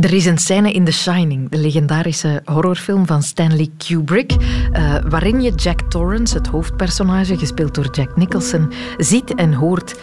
Er is een scène in The Shining, de legendarische horrorfilm van Stanley Kubrick, uh, waarin je Jack Torrance, het hoofdpersonage, gespeeld door Jack Nicholson, ziet en hoort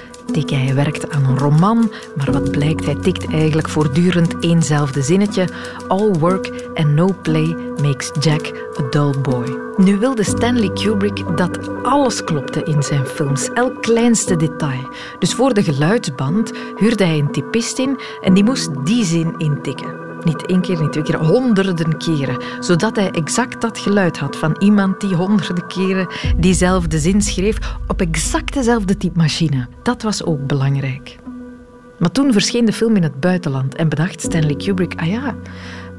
Hij werkt aan een roman, maar wat blijkt, hij tikt eigenlijk voortdurend éénzelfde zinnetje. All work and no play makes Jack a dull boy. Nu wilde Stanley Kubrick dat alles klopte in zijn films, elk kleinste detail. Dus voor de geluidsband huurde hij een typist in en die moest die zin intikken. Niet één keer, niet twee keer, honderden keren. Zodat hij exact dat geluid had van iemand die honderden keren diezelfde zin schreef op exact dezelfde typemachine. Dat was ook belangrijk. Maar toen verscheen de film in het buitenland en bedacht Stanley Kubrick, ah ja,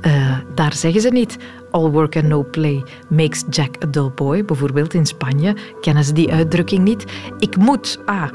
uh, daar zeggen ze niet all work and no play makes Jack a dull boy. Bijvoorbeeld in Spanje kennen ze die uitdrukking niet. Ik moet, ah,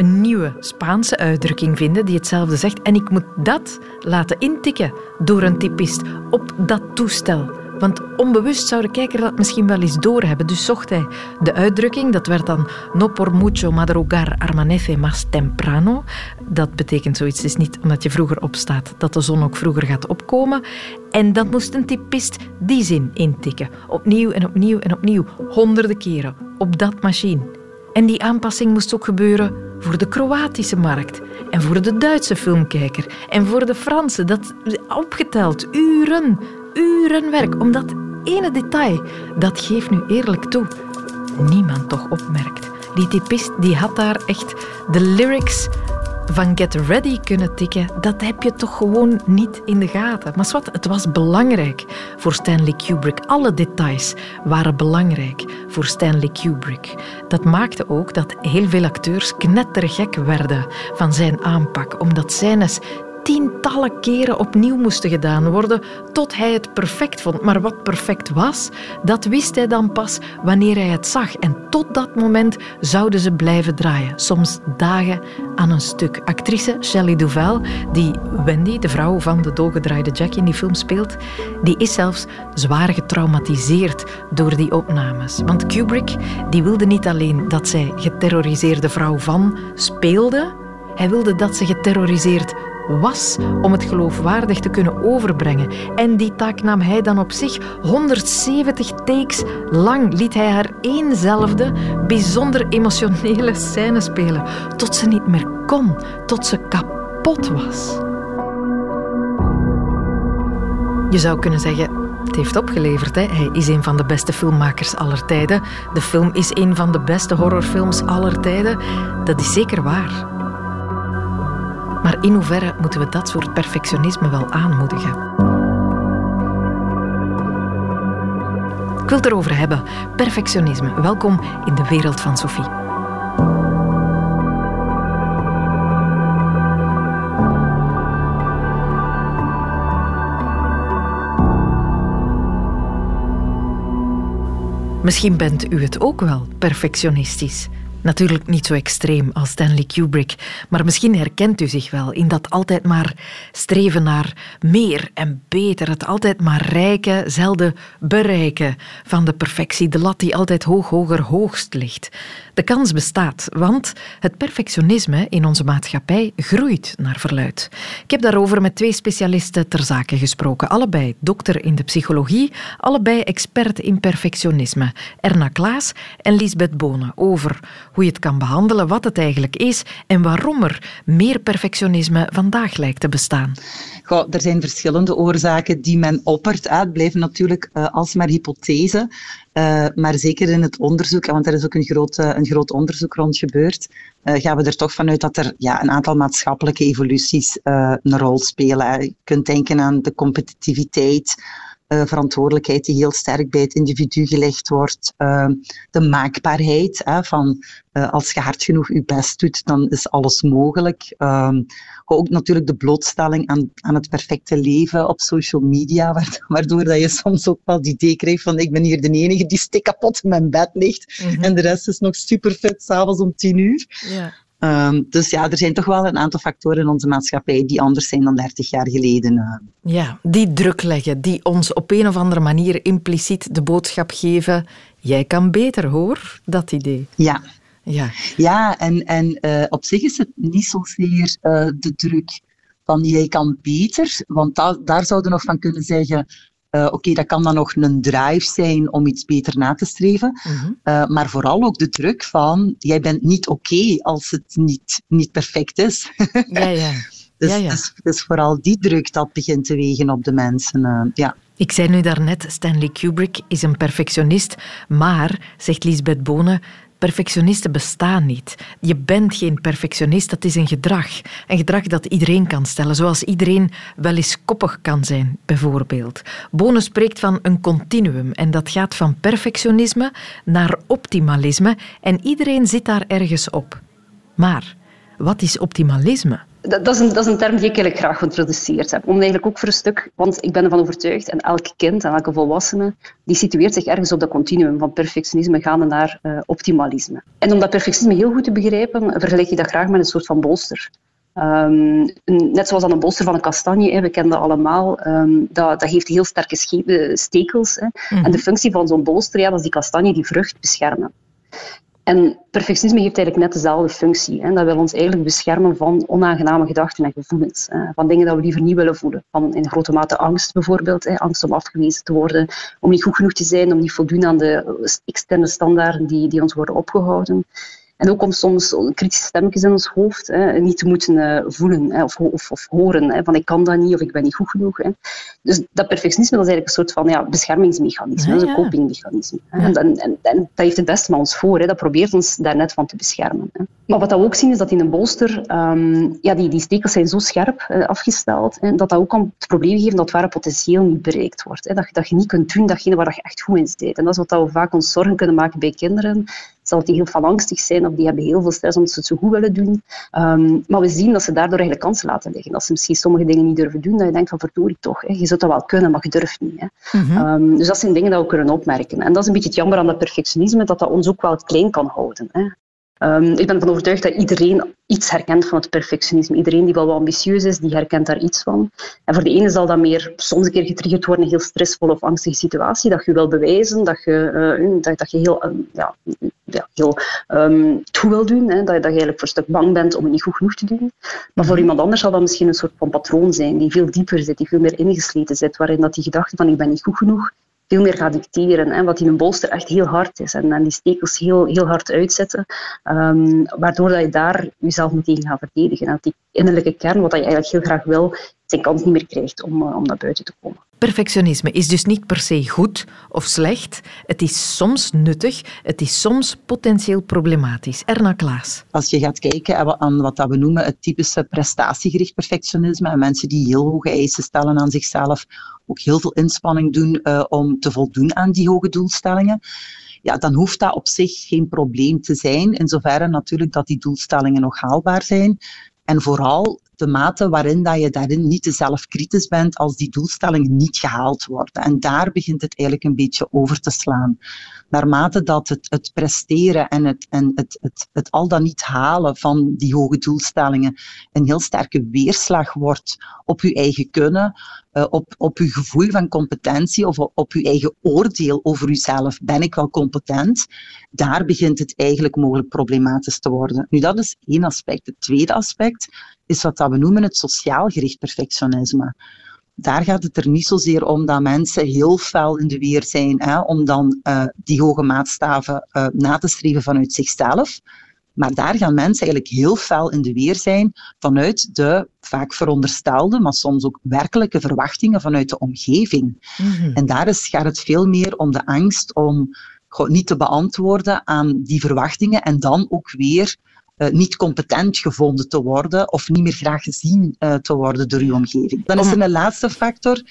een nieuwe Spaanse uitdrukking vinden die hetzelfde zegt. En ik moet dat laten intikken door een typist op dat toestel. Want onbewust zou de kijker dat misschien wel eens doorhebben. Dus zocht hij de uitdrukking, dat werd dan no por mucho madrugar armanece más temprano. Dat betekent zoiets, is niet omdat je vroeger opstaat dat de zon ook vroeger gaat opkomen. En dan moest een typist die zin intikken. Opnieuw en opnieuw en opnieuw, honderden keren, op dat machine. En die aanpassing moest ook gebeuren voor de Kroatische markt en voor de Duitse filmkijker en voor de Franse. Dat opgeteld, uren, uren werk. Om dat ene detail, dat geeft nu eerlijk toe, niemand toch opmerkt. Die typist die had daar echt de lyrics van Get Ready kunnen tikken, dat heb je toch gewoon niet in de gaten. Maar wat, het was belangrijk voor Stanley Kubrick. Alle details waren belangrijk voor Stanley Kubrick. Dat maakte ook dat heel veel acteurs knettergek werden van zijn aanpak, omdat scènes tientallen keren opnieuw moesten gedaan worden tot hij het perfect vond. Maar wat perfect was, dat wist hij dan pas wanneer hij het zag. En tot dat moment zouden ze blijven draaien, soms dagen aan een stuk. Actrice Shelley Duvall, die Wendy, de vrouw van de dolgedraaide Jack in die film speelt, die is zelfs zwaar getraumatiseerd door die opnames. Want Kubrick die wilde niet alleen dat zij geterroriseerde vrouw van speelde, hij wilde dat ze geterroriseerd was om het geloofwaardig te kunnen overbrengen. En die taak nam hij dan op zich. 170 takes lang liet hij haar éénzelfde, bijzonder emotionele scène spelen, tot ze niet meer kon, tot ze kapot was. Je zou kunnen zeggen, het heeft opgeleverd. Hè? Hij is een van de beste filmmakers aller tijden. De film is een van de beste horrorfilms aller tijden. Dat is zeker waar. Maar in hoeverre moeten we dat soort perfectionisme wel aanmoedigen? Ik wil het erover hebben. Perfectionisme. Welkom in de wereld van Sophie. Misschien bent u het ook wel, perfectionistisch. Natuurlijk niet zo extreem als Stanley Kubrick, maar misschien herkent u zich wel in dat altijd maar streven naar meer en beter, het altijd maar rijken, zelden bereiken van de perfectie, de lat die altijd hoog, hoger, hoogst ligt. De kans bestaat, want het perfectionisme in onze maatschappij groeit naar verluid. Ik heb daarover met twee specialisten ter zake gesproken, allebei dokter in de psychologie, allebei expert in perfectionisme. Erna Klaas en Lisbeth Bonen over hoe je het kan behandelen, wat het eigenlijk is en waarom er meer perfectionisme vandaag lijkt te bestaan. Goh, er zijn verschillende oorzaken die men oppert. Het blijven natuurlijk uh, alsmaar hypothesen. Uh, maar zeker in het onderzoek, want er is ook een groot, uh, een groot onderzoek rond gebeurd, gaan we er toch vanuit dat er ja, een aantal maatschappelijke evoluties een rol spelen. Je kunt denken aan de competitiviteit, uh, verantwoordelijkheid die heel sterk bij het individu gelegd wordt. Uh, de maakbaarheid hè, van uh, als je hard genoeg je best doet, dan is alles mogelijk. Um, ook natuurlijk de blootstelling aan, aan het perfecte leven op social media, waardoor dat je soms ook wel het idee krijgt van ik ben hier de enige die stik kapot in mijn bed ligt mm -hmm. en de rest is nog super fit s'avonds om tien uur. Ja. Um, dus ja, er zijn toch wel een aantal factoren in onze maatschappij die anders zijn dan 30 jaar geleden. Uh. Ja, die druk leggen, die ons op een of andere manier impliciet de boodschap geven: jij kan beter hoor, dat idee. Ja. Ja, ja en, en uh, op zich is het niet zozeer uh, de druk van jij kan beter, want daar zouden we nog van kunnen zeggen, uh, oké, dat kan dan nog een drive zijn om iets beter na te streven, mhm. uh, maar vooral ook de druk van, jij bent niet oké als het niet, niet perfect is. ja, ja. Dus, ja, ja. Dus, dus, vooral die druk dat begint te wegen op de mensen. Uh, ja. Ik zei nu daarnet, Stanley Kubrick is een perfectionist, maar, zegt Lisbeth Bonen, Perfectionisten bestaan niet. Je bent geen perfectionist, dat is een gedrag. Een gedrag dat iedereen kan stellen, zoals iedereen wel eens koppig kan zijn, bijvoorbeeld. Bonen spreekt van een continuum en dat gaat van perfectionisme naar optimalisme en iedereen zit daar ergens op. Maar wat is optimalisme? Dat, dat, is een, dat, is een, term die ik eigenlijk graag geïntroduceerd heb. Om eigenlijk ook voor een stuk, want ik ben ervan overtuigd, en elk kind en elke volwassene, die situeert zich ergens op dat continuum van perfectionisme gaande naar uh, optimalisme. En om dat perfectionisme heel goed te begrijpen, vergelijk je dat graag met een soort van bolster. Um, net zoals aan een bolster van een kastanje, we kennen dat allemaal, um, dat, dat, heeft heel sterke eh, stekels. Hè. Mm -hmm. En de functie van zo'n bolster, ja, dat is die kastanje die vrucht beschermen. En perfectionisme heeft eigenlijk net dezelfde functie. Hè. Dat wil ons eigenlijk beschermen van onaangename gedachten en gevoelens. Van dingen dat we liever niet willen voelen. Van in grote mate angst bijvoorbeeld. Hè. Angst om afgewezen te worden, om niet goed genoeg te zijn, om niet voldoen aan de externe standaarden die, die ons worden opgehouden. En ook om soms kritische stemmetjes in ons hoofd hè, niet te moeten uh, voelen hè, of, of, of, horen. Hè, van ik kan dat niet of ik ben niet goed genoeg. Hè. Dus dat perfectionisme dat is eigenlijk een soort van ja, beschermingsmechanisme, ja, ja. een copingmechanisme. En, en, en, en, dat heeft het beste met ons voor. Hè. Dat probeert ons daar net van te beschermen. Hè. Maar wat we ook zien is dat in een bolster, um, ja, die, die stekels zijn zo scherp uh, afgesteld, hè, dat dat ook kan het probleem geven dat het ware potentieel niet bereikt wordt. Hè. Dat, dat je niet kunt doen datgene waar je echt goed in zit. En dat is wat we vaak ons zorgen kunnen maken bij kinderen zal die heel valangstig zijn of die hebben heel veel stress omdat ze het zo goed willen doen. Um, maar we zien dat ze daardoor eigenlijk kansen laten liggen. Dat ze misschien sommige dingen niet durven doen, dat je denkt van verdorie toch, hè. je zult dat wel kunnen, maar je durft niet. Hè. Mm -hmm. um, dus dat zijn dingen dat we kunnen opmerken. En dat is een beetje het jammer aan dat perfectionisme, dat dat ons ook wel klein kan houden. Hè. Um, ik ben ervan overtuigd dat iedereen iets herkent van het perfectionisme. Iedereen die wel wat ambitieus is, die herkent daar iets van. En voor de ene zal dat meer soms een keer getriggerd worden in een heel stressvolle of angstige situatie, dat je wil bewijzen, dat je, uh, dat, dat, je heel, uh, ja, ja, heel um, toe wil doen, hè, dat, dat je eigenlijk voor een stuk bang bent om het niet goed genoeg te doen. Maar voor iemand anders zal dat misschien een soort van patroon zijn, die veel dieper zit, die veel meer ingesleten zit, waarin dat die gedachte van ik ben niet goed genoeg, veel meer gaat dicteren. Hè, wat in een bolster echt heel hard is. En, en die stekels heel, heel hard uitzetten. Um, waardoor dat je daar jezelf meteen gaat verdedigen. En die innerlijke kern, wat je eigenlijk heel graag wil, zijn kans niet meer krijgt om, uh, om naar buiten te komen. Perfectionisme is dus niet per se goed of slecht. Het is soms nuttig, het is soms potentieel problematisch. Erna Klaas. Als je gaat kijken aan wat we noemen het typische prestatiegericht perfectionisme en mensen die heel hoge eisen stellen aan zichzelf, ook heel veel inspanning doen uh, om te voldoen aan die hoge doelstellingen ja, dan hoeft dat op zich geen probleem te zijn, in zoverre natuurlijk dat die doelstellingen nog haalbaar zijn. En vooral de mate waarin dat je daarin niet te zelfkritisch bent als die doelstellingen niet gehaald worden. En daar begint het eigenlijk een beetje over te slaan. Naarmate dat het, het presteren en, het, en het, het, het al dan niet halen van die hoge doelstellingen een heel sterke weerslag wordt op je eigen kunnen, uh, op, op je gevoel van competentie of op, je eigen oordeel over jezelf. Ben ik wel competent? Daar begint het eigenlijk mogelijk problematisch te worden. Nu, dat is één aspect. Het tweede aspect is wat we noemen het sociaal gericht perfectionisme. Daar gaat het er niet zozeer om dat mensen heel fel in de weer zijn hè, om dan uh, die hoge maatstaven uh, na te streven vanuit zichzelf. Maar daar gaan mensen eigenlijk heel fel in de weer zijn vanuit de vaak veronderstelde, maar soms ook werkelijke verwachtingen vanuit de omgeving. Mm-hmm. En daar is, gaat het veel meer om de angst om niet te beantwoorden aan die verwachtingen en dan ook weer uh, niet competent gevonden te worden of niet meer graag gezien uh, te worden door uw omgeving. Dan is er een laatste factor.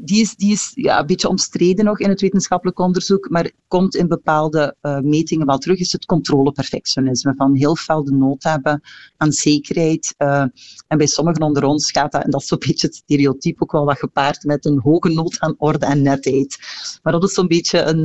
Die is, die is ja, een beetje omstreden nog in het wetenschappelijk onderzoek, maar komt in bepaalde uh, metingen wel terug, is het controleperfectionisme. Van heel fel de nood hebben aan zekerheid. en bij sommigen onder ons gaat dat, en dat is zo'n beetje het stereotype, ook wel wat gepaard met een hoge nood aan orde en netheid. Maar dat is zo'n beetje een,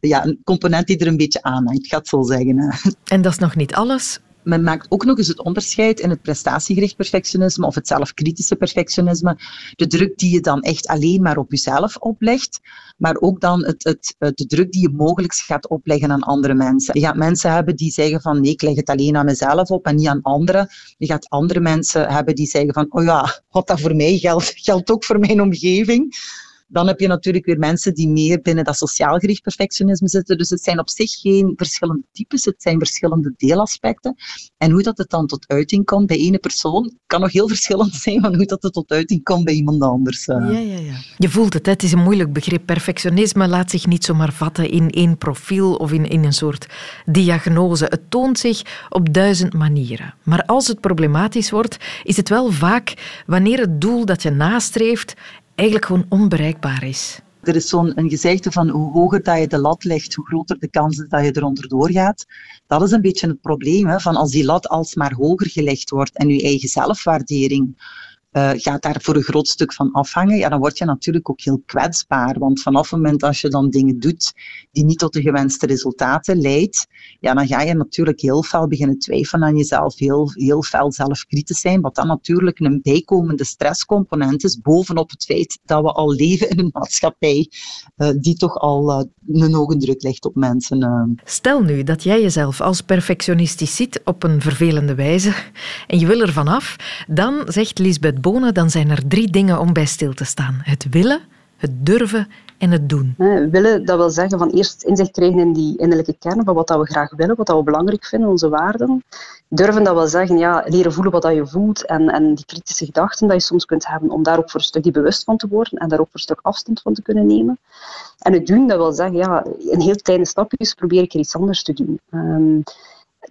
ja, een component die er een beetje aan hangt, ik ga het zo zeggen. En dat is nog niet alles. Men maakt ook nog eens het onderscheid in het prestatiegericht perfectionisme of het zelfkritische perfectionisme. De druk die je dan echt alleen maar op jezelf oplegt, maar ook dan het, het, de druk die je mogelijk gaat opleggen aan andere mensen. Je gaat mensen hebben die zeggen van nee, ik leg het alleen aan mezelf op en niet aan anderen. Je gaat andere mensen hebben die zeggen van oh ja, wat dat voor mij geldt, geldt ook voor mijn omgeving. Dan heb je natuurlijk weer mensen die meer binnen dat sociaal gericht perfectionisme zitten. Dus het zijn op zich geen verschillende types, het zijn verschillende deelaspecten. En hoe dat het dan tot uiting komt bij ene persoon, kan nog heel verschillend zijn van hoe dat het tot uiting komt bij iemand anders. Eh. Ja, ja, ja. Je voelt het, het is een moeilijk begrip. Perfectionisme laat zich niet zomaar vatten in één profiel of in, in een soort diagnose. Het toont zich op duizend manieren. Maar als het problematisch wordt, is het wel vaak wanneer het doel dat je nastreeft eigenlijk gewoon onbereikbaar is. Er is zo'n gezegde van hoe hoger dat je de lat legt, hoe groter de kans dat je eronder doorgaat. Dat is een beetje het probleem, hè, van als die lat alsmaar hoger gelegd wordt en je eigen zelfwaardering uh, gaat daar voor een groot stuk van afhangen, ja, dan word je natuurlijk ook heel kwetsbaar. Want vanaf het moment als je dan dingen doet die niet tot de gewenste resultaten leidt, ja, dan ga je natuurlijk heel fel beginnen twijfelen aan jezelf, heel, heel fel zelfkritisch zijn, wat dan natuurlijk een bijkomende stresscomponent is, bovenop het feit dat we al leven in een maatschappij uh, die toch al uh, een hoge druk legt op mensen. Stel nu dat jij jezelf als perfectionistisch ziet op een vervelende wijze en je wil er vanaf, dan zegt Lisbeth bonen, dan zijn er drie dingen om bij stil te staan. Het willen, het durven en het doen. willen, dat wil zeggen van eerst inzicht krijgen in die innerlijke kern van wat dat we graag willen, wat dat we belangrijk vinden, onze waarden. Durven, dat wil zeggen ja, leren voelen wat dat je voelt en, en die kritische gedachten dat je soms kunt hebben, om daar ook voor een stukje bewust van te worden en daar ook voor een stuk afstand van te kunnen nemen. En het doen, dat wil zeggen ja, in heel kleine stapjes probeer ik er iets anders te doen. Um,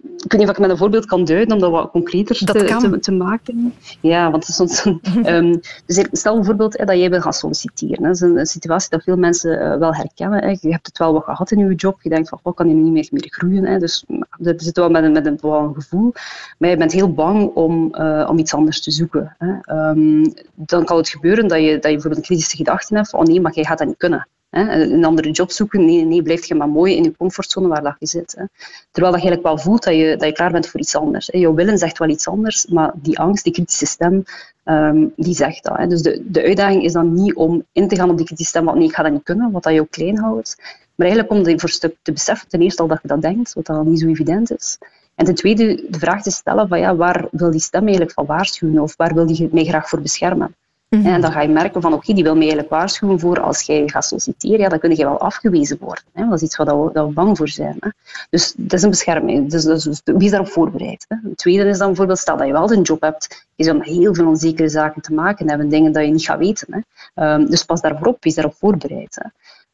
ik weet niet of ik met een voorbeeld kan duiden om dat wat concreter te, te, te, maken. Ja, want soms, um, dus stel bijvoorbeeld dat jij wil gaan solliciteren. Dat is een, situatie dat veel mensen uh, wel herkennen. Hè. Je hebt het wel wat gehad in je job. Je denkt van, oh, kan je niet meer, meer groeien? Hè. Dus je zit wel met een, met een, een gevoel. Maar je bent heel bang om, uh, om iets anders te zoeken. Hè. Um, dan kan het gebeuren dat je, dat je bijvoorbeeld een kritische gedachte hebt van, oh nee, maar jij gaat dat niet kunnen. Een andere job zoeken, nee, nee, blijf je maar mooi in je comfortzone waar dat je zit. Hè. Terwijl dat je eigenlijk wel voelt dat je, dat je klaar bent voor iets anders. Hè. Jouw willen zegt wel iets anders, maar die angst, die kritische stem, um, die zegt dat. Hè. Dus de, de uitdaging is dan niet om in te gaan op die kritische stem, want nee, ik ga dat niet kunnen, wat dat jou klein houdt. Maar eigenlijk om voor een stuk te beseffen, ten eerste al dat je dat denkt, wat dat niet zo evident is. En ten tweede de vraag te stellen van ja, waar wil die stem eigenlijk van waarschuwen of waar wil die mij graag voor beschermen? Mhm. En dan ga je merken van oké, die wil mij eigenlijk waarschuwen voor als jij gaat solliciteren, ja, dan kun je wel afgewezen worden. Hè. Dat is iets waar we, dat bang voor zijn. Hè. Dus dat is een bescherming. Dus, dus, dus wie is daarop voorbereid? Hè. Het tweede is dan bijvoorbeeld, stel dat je wel een job hebt, is om heel veel onzekere zaken te maken hebben, dingen dat je niet gaat weten. Hè. Um, dus pas daarvoor op, wees daarop voorbereid. Hè.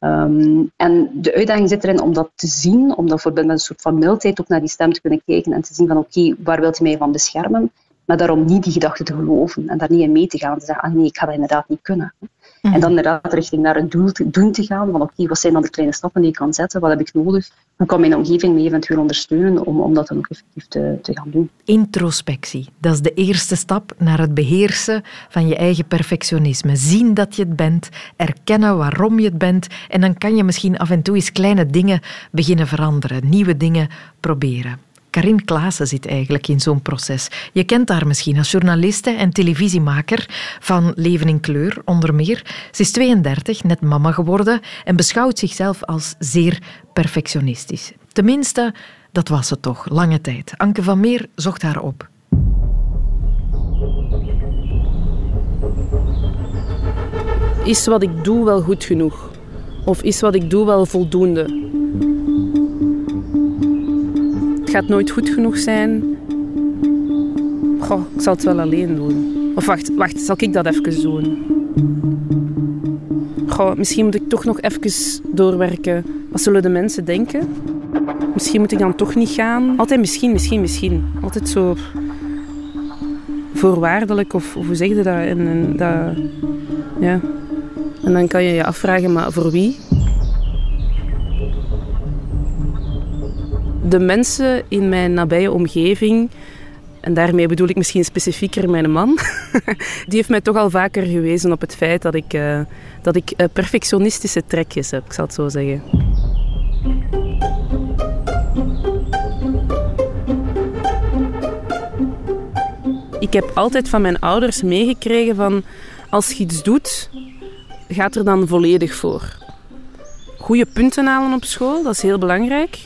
Um, en de uitdaging zit erin om dat te zien, om dat bijvoorbeeld met een soort van mildheid ook naar die stem te kunnen kijken en te zien van oké, waar wilt u mij van beschermen? Maar daarom niet die gedachte te geloven en daar niet in mee te gaan. Te zeggen, ah nee, ik ga dat inderdaad niet kunnen. En dan inderdaad richting naar een doel te, doen te gaan. Van oké, wat zijn dan de kleine stappen die ik kan zetten? Wat heb ik nodig? Hoe kan mijn omgeving me eventueel ondersteunen om, om dat dan ook effectief te, te gaan doen? Introspectie, dat is de eerste stap naar het beheersen van je eigen perfectionisme. Zien dat je het bent, erkennen waarom je het bent en dan kan je misschien af en toe eens kleine dingen beginnen veranderen, nieuwe dingen proberen. Karin Klaassen zit eigenlijk in zo'n proces. Je kent haar misschien als journaliste en televisiemaker van Leven in Kleur, onder meer. Ze is 32, net mama geworden en beschouwt zichzelf als zeer perfectionistisch. Tenminste, dat was ze toch, lange tijd. Anke van Meer zocht haar op. Is wat ik doe wel goed genoeg? Of is wat ik doe wel voldoende? Gaat nooit goed genoeg zijn. Goh, ik zal het wel alleen doen. Of wacht, wacht, zal ik dat even doen? Goh, misschien moet ik toch nog even doorwerken. Wat zullen de mensen denken? Misschien moet ik dan toch niet gaan. Altijd misschien, misschien, misschien. Altijd zo voorwaardelijk, of, of hoe zeg je dat? En, en, dat? Ja. en dan kan je je afvragen, maar voor wie? De mensen in mijn nabije omgeving, en daarmee bedoel ik misschien specifieker mijn man, die heeft mij toch al vaker gewezen op het feit dat ik, uh, dat ik uh, perfectionistische trekjes heb, ik zal het zo zeggen. Ik heb altijd van mijn ouders meegekregen van als je iets doet, gaat er dan volledig voor. Goede punten halen op school, dat is heel belangrijk.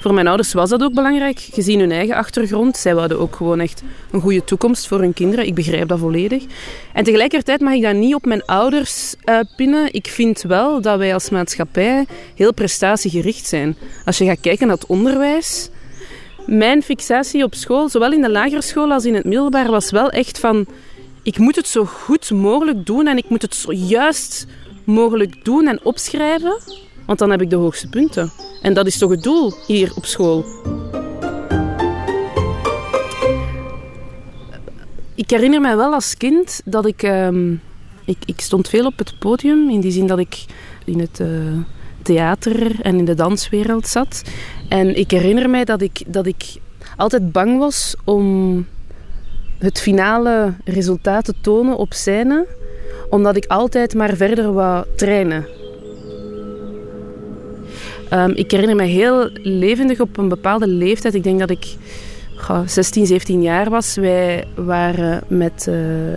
Voor mijn ouders was dat ook belangrijk, gezien hun eigen achtergrond. Zij wilden ook gewoon echt een goede toekomst voor hun kinderen. Ik begrijp dat volledig. En tegelijkertijd mag ik dat niet op mijn ouders uh, pinnen. Ik vind wel dat wij als maatschappij heel prestatiegericht zijn. Als je gaat kijken naar het onderwijs. Mijn fixatie op school, zowel in de lagere school als in het middelbaar, was wel echt van... Ik moet het zo goed mogelijk doen en ik moet het zo juist mogelijk doen en opschrijven. Want dan heb ik de hoogste punten. En dat is toch het doel hier op school. Ik herinner mij wel als kind dat ik, ehm, ik... Ik stond veel op het podium, in die zin dat ik in het... Uh, theater en in de danswereld zat. En ik herinner mij dat ik, dat ik altijd bang was om het finale resultaat te tonen op scène, omdat ik altijd maar verder wou trainen. Um, ik herinner me heel levendig op een bepaalde leeftijd. Ik denk dat ik 16, 17 jaar was. Wij waren met uh,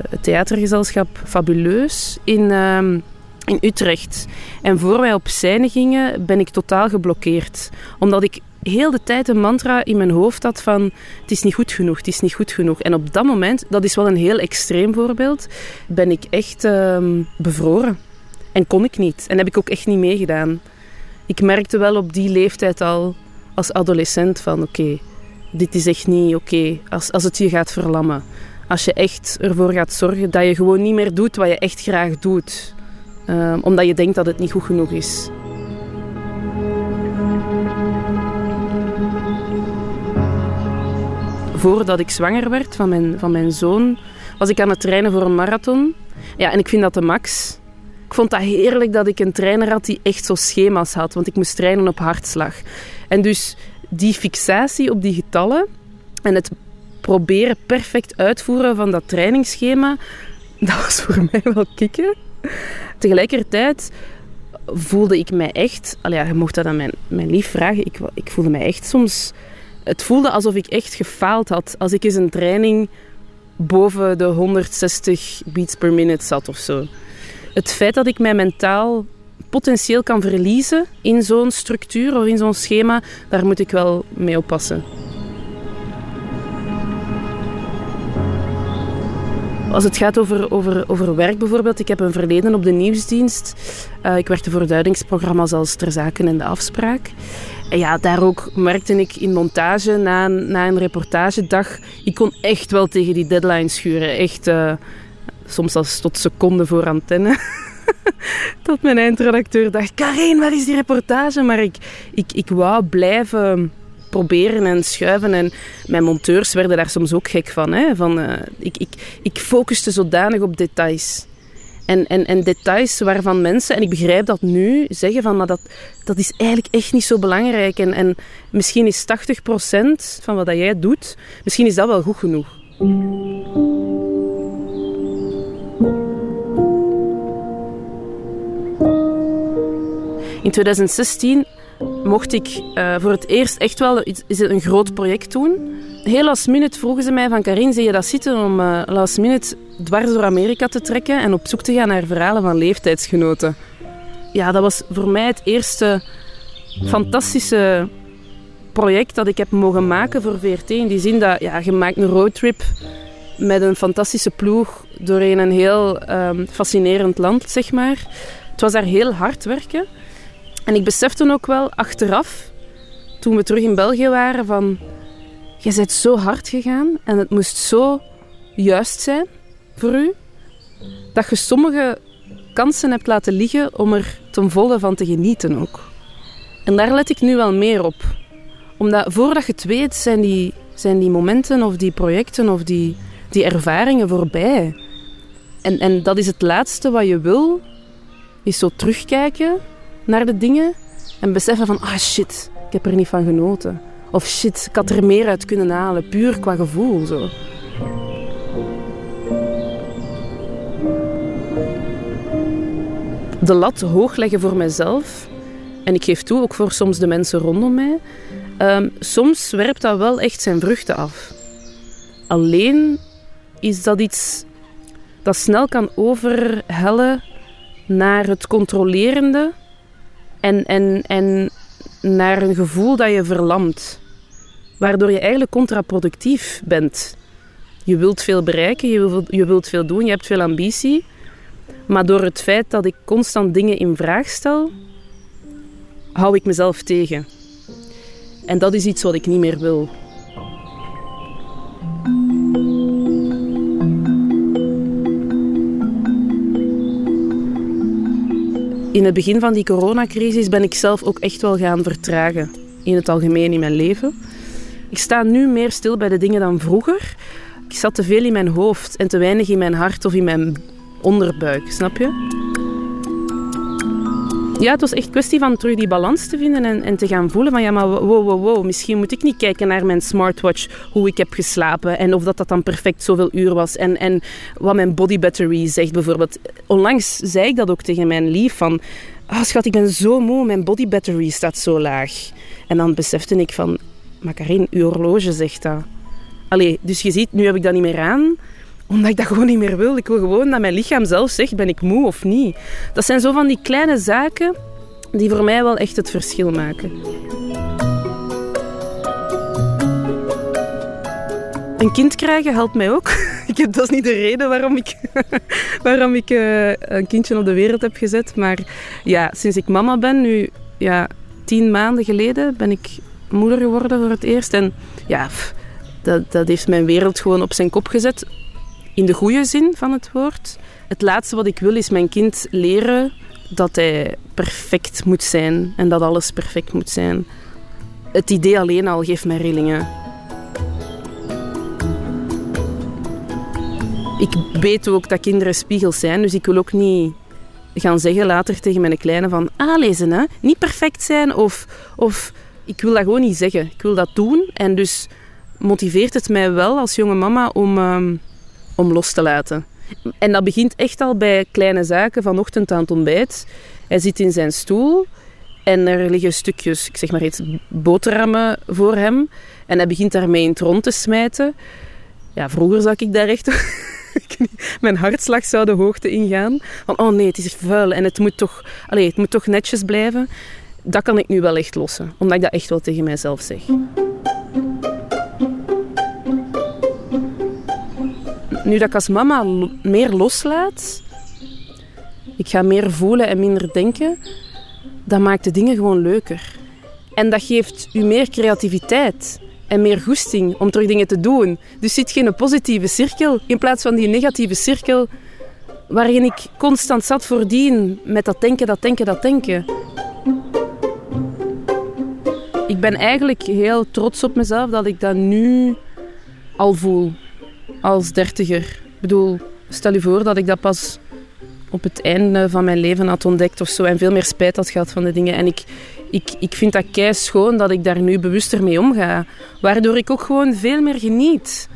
het theatergezelschap Fabuleus in, um, in Utrecht. En voor wij op scène gingen, ben ik totaal geblokkeerd. Omdat ik heel de tijd een mantra in mijn hoofd had van het is niet goed genoeg, het is niet goed genoeg. En op dat moment, dat is wel een heel extreem voorbeeld, ben ik echt um, bevroren. En kon ik niet. En heb ik ook echt niet meegedaan ik merkte wel op die leeftijd al als adolescent van oké, dit is echt niet oké als, als het je gaat verlammen. Als je echt ervoor gaat zorgen dat je gewoon niet meer doet wat je echt graag doet. Uh, omdat je denkt dat het niet goed genoeg is. Voordat ik zwanger werd van mijn, van mijn zoon, was ik aan het trainen voor een marathon. Ja, en ik vind dat de max. Ik vond dat heerlijk dat ik een trainer had die echt zo schema's had, want ik moest trainen op hartslag. En dus die fixatie op die getallen en het proberen perfect uitvoeren van dat trainingsschema, dat was voor mij wel kicken. Tegelijkertijd voelde ik mij echt... Al je mocht dat aan mijn, mijn lief vragen. Ik, ik voelde mij echt soms... Het voelde alsof ik echt gefaald had als ik eens een training boven de 160 beats per minute zat of zo het feit dat ik mij mentaal potentieel kan verliezen in zo'n structuur of in zo'n schema, daar moet ik wel mee oppassen. Als het gaat over, over, over werk bijvoorbeeld, ik heb een verleden op de nieuwsdienst. Uh, ik werkte voor duidingsprogramma's als Ter Zaken en De Afspraak. En ja, daar ook merkte ik in montage na na een reportagedag, ik kon echt wel tegen die deadline schuren. Echt... Uh, soms als tot seconden voor antenne. Tot mijn eindredacteur dacht, Karin, waar is die reportage? Maar ik, ik, ik wou blijven proberen en schuiven. En mijn monteurs werden daar soms ook gek van. Hè? van uh, ik, ik, ik focuste zodanig op details. En, en, en details waarvan mensen, en ik begrijp dat nu, zeggen van, maar dat, dat is eigenlijk echt niet zo belangrijk. En, en misschien is 80% van wat jij doet, misschien is dat wel goed genoeg. In 2016 mocht ik uh, voor het eerst echt wel is het een groot project doen. Heel last minute vroegen ze mij van Karin, zie je dat zitten om uh, last minute dwars door Amerika te trekken en op zoek te gaan naar verhalen van leeftijdsgenoten. Ja, dat was voor mij het eerste fantastische project dat ik heb mogen maken voor VRT. In die zin dat ja, je maakt een roadtrip met een fantastische ploeg doorheen een heel um, fascinerend land, zeg maar. Het was daar heel hard werken. En ik besefte ook wel achteraf, toen we terug in België waren, van... Je bent zo hard gegaan en het moest zo juist zijn voor u, dat je sommige kansen hebt laten liggen om er ten volle van te genieten ook. En daar let ik nu wel meer op. Omdat voordat je het weet, zijn die, zijn die momenten of die projecten of die, die ervaringen voorbij. En, en dat is het laatste wat je wil, is zo terugkijken naar de dingen en beseffen van, ah shit, ik heb er niet van genoten. Of shit, ik had er meer uit kunnen halen, puur qua gevoel. Zo. De lat hoog leggen voor mezelf, en ik geef toe, ook voor soms de mensen rondom mij, um, soms werpt dat wel echt zijn vruchten af. Alleen is dat iets dat snel kan overhellen naar het controlerende en, en, en naar een gevoel dat je verlamt. Waardoor je eigenlijk contraproductief bent. Je wilt veel bereiken, je wilt, je wilt veel doen, je hebt veel ambitie. Maar door het feit dat ik constant dingen in vraag stel, hou ik mezelf tegen. En dat is iets wat ik niet meer wil. In het begin van die coronacrisis ben ik zelf ook echt wel gaan vertragen. In het algemeen in mijn leven. Ik sta nu meer stil bij de dingen dan vroeger. Ik zat te veel in mijn hoofd en te weinig in mijn hart of in mijn onderbuik, snap je? Ja, het was echt kwestie van terug die balans te vinden en, en te gaan voelen van ja, maar wow, wow, wow, misschien moet ik niet kijken naar mijn smartwatch, hoe ik heb geslapen en of dat, dat dan perfect zoveel uur was en, en wat mijn body battery zegt bijvoorbeeld. Onlangs zei ik dat ook tegen mijn lief van, ah oh, schat, ik ben zo moe, mijn body battery staat zo laag. En dan besefte ik van, Karin, uw horloge zegt dat. Allee, dus je ziet, nu heb ik dat niet meer aan omdat ik dat gewoon niet meer wil. Ik wil gewoon dat mijn lichaam zelf zegt, ben ik moe of niet. Dat zijn zo van die kleine zaken die voor mij wel echt het verschil maken. Een kind krijgen helpt mij ook. Ik heb, dat is niet de reden waarom ik, waarom ik uh, een kindje op de wereld heb gezet. Maar ja, sinds ik mama ben, nu ja, tien maanden geleden, ben ik moeder geworden voor het eerst. En ja, dat, dat heeft mijn wereld gewoon op zijn kop gezet in de goede zin van het woord. Het laatste wat ik wil is mijn kind leren dat hij perfect moet zijn en dat alles perfect moet zijn. Het idee alleen al geeft mij rillingen. Ik weet ook dat kinderen spiegels zijn, dus ik wil ook niet gaan zeggen later tegen mijn kleine van ah, hè? niet perfect zijn of, of ik wil dat gewoon niet zeggen. Ik wil dat doen en dus motiveert het mij wel als jonge mama om ehm, om los te laten. En dat begint echt al bij kleine zaken, vanochtend aan het ontbijt. Hij zit in zijn stoel en er liggen stukjes, ik zeg maar iets, boterhammen voor hem. En hij begint daarmee in het rond te smijten. Ja, vroeger zag ik daar echt... Mijn hartslag zou de hoogte ingaan. Van, oh nee, het is vuil en het moet toch, allez, het moet toch netjes blijven. Dat kan ik nu wel echt lossen, omdat ik dat echt wel tegen mijzelf zeg. Nu dat ik als mama meer loslaat, ik ga meer voelen en minder denken, dat maakt de dingen gewoon leuker. En dat geeft u meer creativiteit en meer goesting om terug dingen te doen. Dus zit geen positieve cirkel in plaats van die negatieve cirkel waarin ik constant zat voordien met dat denken, dat denken, dat denken. Ik ben eigenlijk heel trots op mezelf dat ik dat nu al voel als dertiger. Ik bedoel, stel je voor dat ik dat pas op het einde van mijn leven had ontdekt of zo en veel meer spijt had gehad van de dingen. En ik, ik, ik vind dat kei schoon dat ik daar nu bewuster mee omga. Waardoor ik ook gewoon veel meer geniet.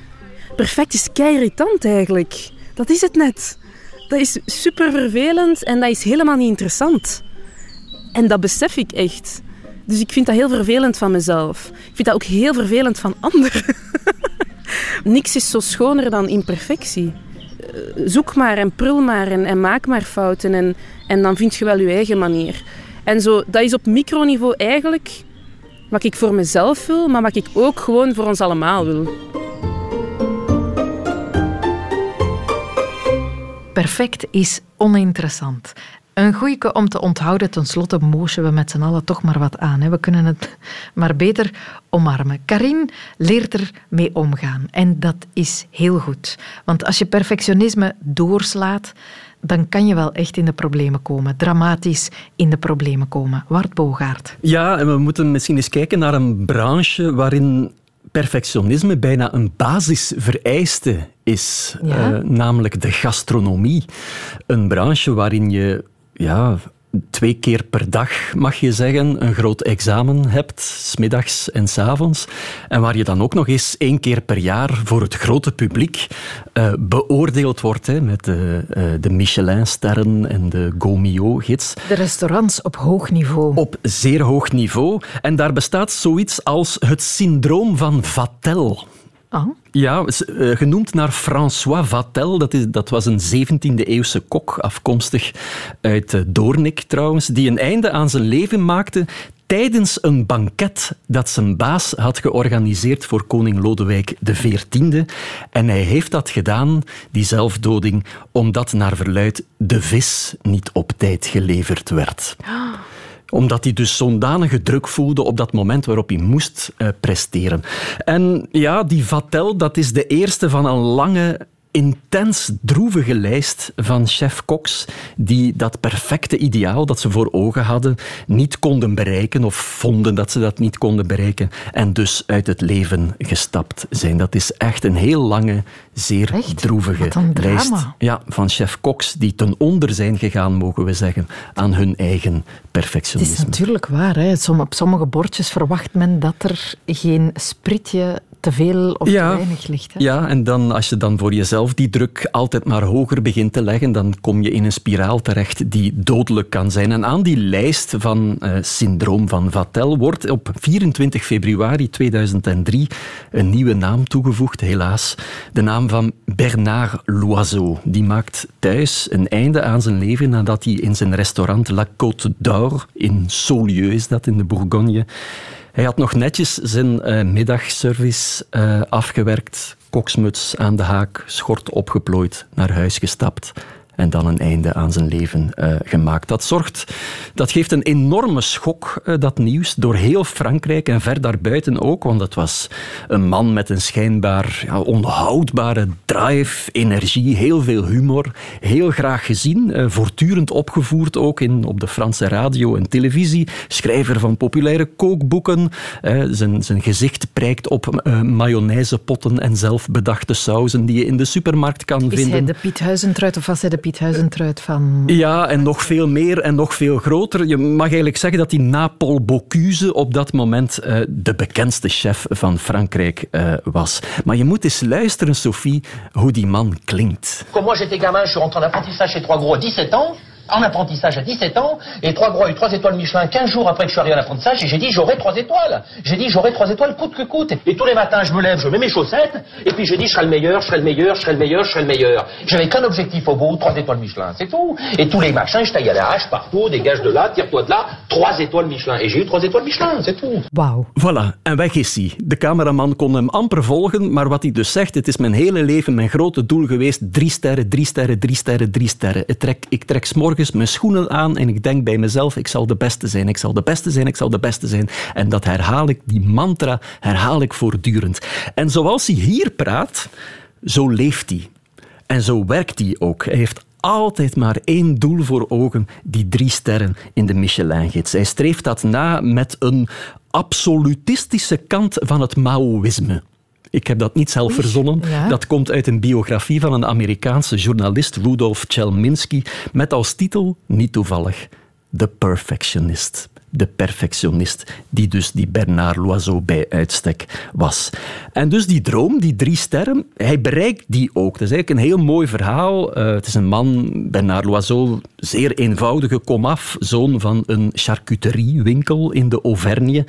Perfect is kei irritant eigenlijk. Dat is het net. Dat is super vervelend en dat is helemaal niet interessant. En dat besef ik echt. Dus ik vind dat heel vervelend van mezelf. Ik vind dat ook heel vervelend van anderen. Niks is zo schoner dan imperfectie. Eh, zoek maar en prul maar en, maak maar fouten en, en dan vind je wel je eigen manier. En zo, dat is op microniveau eigenlijk wat ik voor mezelf wil, maar wat ik ook gewoon voor ons allemaal wil. Perfect is oninteressant. Een goeie om te onthouden. Ten slotte moesten we met z'n allen toch maar wat aan. Hè. We kunnen het maar beter omarmen. Karin leert er mee omgaan. En dat is heel goed. Want als je perfectionisme doorslaat, dan kan je wel echt in de problemen komen. Dramatisch in de problemen komen. Wart Bogaert. Ja, en we moeten misschien eens kijken naar een branche waarin perfectionisme bijna een basisvereiste is, ja. uh, namelijk de gastronomie. Een branche waarin je ja, twee keer per dag, mag je zeggen, een groot examen hebt, smiddags en s avonds. En waar je dan ook nog eens één keer per jaar voor het grote publiek uh, beoordeeld wordt hè, met de, uh, de Michelin-sterren en de Gomio-gids. De restaurants op hoog niveau. Op zeer hoog niveau. En daar bestaat zoiets als het syndroom van Vatel. Ja, eh, genoemd naar François Vatel. Dat, is, dat was een 17e-eeuwse kok, afkomstig uit eh, Doornik trouwens, die een einde aan zijn leven maakte tijdens een banket dat zijn baas had georganiseerd voor koning Lodewijk XIV. En hij heeft dat gedaan, die zelfdoding, omdat naar verluid de vis niet op tijd geleverd werd omdat hij dus zo'n danige druk voelde op dat moment waarop hij moest uh, presteren. En ja, die Vatel, dat is de eerste van een lange intens droevige lijst van chef Cox die dat perfecte ideaal dat ze voor ogen hadden niet konden bereiken of vonden dat ze dat niet konden bereiken en dus uit het leven gestapt zijn. Dat is echt een heel lange, zeer droevige lijst ja, van chef Cox die ten onder zijn gegaan, mogen we zeggen, aan hun eigen perfectionisme. Het is natuurlijk waar. Hè? Op sommige bordjes verwacht men dat er geen spritje te veel of te weinig ligt. Hè? Ja, en dan, als je dan voor jezelf die druk altijd maar hoger begint te leggen, dan kom je in een spiraal terecht die dodelijk kan zijn. En aan die lijst van uh, syndroom van Vatel wordt op 24 februari 2003 een nieuwe naam toegevoegd, helaas. De naam van Bernard Loiseau. Die maakt thuis een einde aan zijn leven nadat hij in zijn restaurant La Côte d'Or in Saulieu is dat in de Bourgogne hij had nog netjes zijn uh, middagservice uh, afgewerkt, koksmuts aan de haak, schort opgeplooid, naar huis gestapt en dan een einde aan zijn leven uh, gemaakt. Dat zorgt, dat geeft een enorme schok, uh, dat nieuws, door heel Frankrijk en ver daarbuiten ook, want het was een man met een schijnbaar ja, onhoudbare drive, energie, heel veel humor, heel graag gezien, uh, voortdurend opgevoerd ook in, op de Franse radio en televisie, schrijver van populaire kookboeken, zijn, zijn gezicht prijkt op mayonaisepotten en zelfbedachte sauzen die je in de supermarkt kan Is vinden. Is hij de Piet Huizentruid of was hij de Piet Huizentruid van... Ja, en nog veel meer en nog veel groter. Je mag eigenlijk zeggen dat die na Paul Bocuse op dat moment uh, de bekendste chef van Frankrijk uh, was. Maar je moet eens luisteren, Sophie, hoe die man klinkt. Comme moi j'étais gamin, je suis rentré en apprentissage chez Trois Gros à 17 ans. En apprentissage à 17 ans, et trois eu trois étoiles Michelin 15 jours après que je suis arrivé à l'apprentissage, et j'ai dit j'aurai trois étoiles. J'ai dit j'aurai trois étoiles coûte que coûte. Et tous les matins je me lève, je mets mes chaussettes, et puis j'ai dit je serai le meilleur, je serai le meilleur, je serai le meilleur, je serai le meilleur. J'avais qu'un objectif au bout, trois étoiles Michelin, c'est tout. Et tous les machins, je taille à la hache partout, dégage de là, tire-toi de là, trois étoiles Michelin. Et j'ai eu trois étoiles Michelin, c'est tout. Wauw. Voilà, en weg is hij. De cameraman kon hem amper volgen, maar wat hij dus zegt, het is mijn hele leven mijn grote doel geweest, drie sterren, drie sterren, drie sterren, drie sterren. Ik trek, ik trek s'morgens mijn schoenen aan en ik denk bij mezelf, ik zal de beste zijn, ik zal de beste zijn, ik zal de beste zijn. En dat herhaal ik, die mantra herhaal ik voortdurend. En zoals hij hier praat, zo leeft hij. En zo werkt hij ook. Hij heeft altijd maar één doel voor ogen, die drie sterren in de Michelin-gids. Hij streeft dat na met een absolutistische kant van het Maoïsme. Ik heb dat niet zelf verzonnen. Dat komt uit een biografie van een Amerikaanse journalist, Rudolf Chelminsky, met als titel, niet toevallig, The Perfectionist de perfectionist, die dus die Bernard Loiseau bij uitstek was. En dus die droom, die drie sterren, hij bereikt die ook. Dat is eigenlijk een heel mooi verhaal. Uh, het is een man, Bernard Loiseau, zeer eenvoudige komaf, zoon van een charcuteriewinkel in de Auvergne.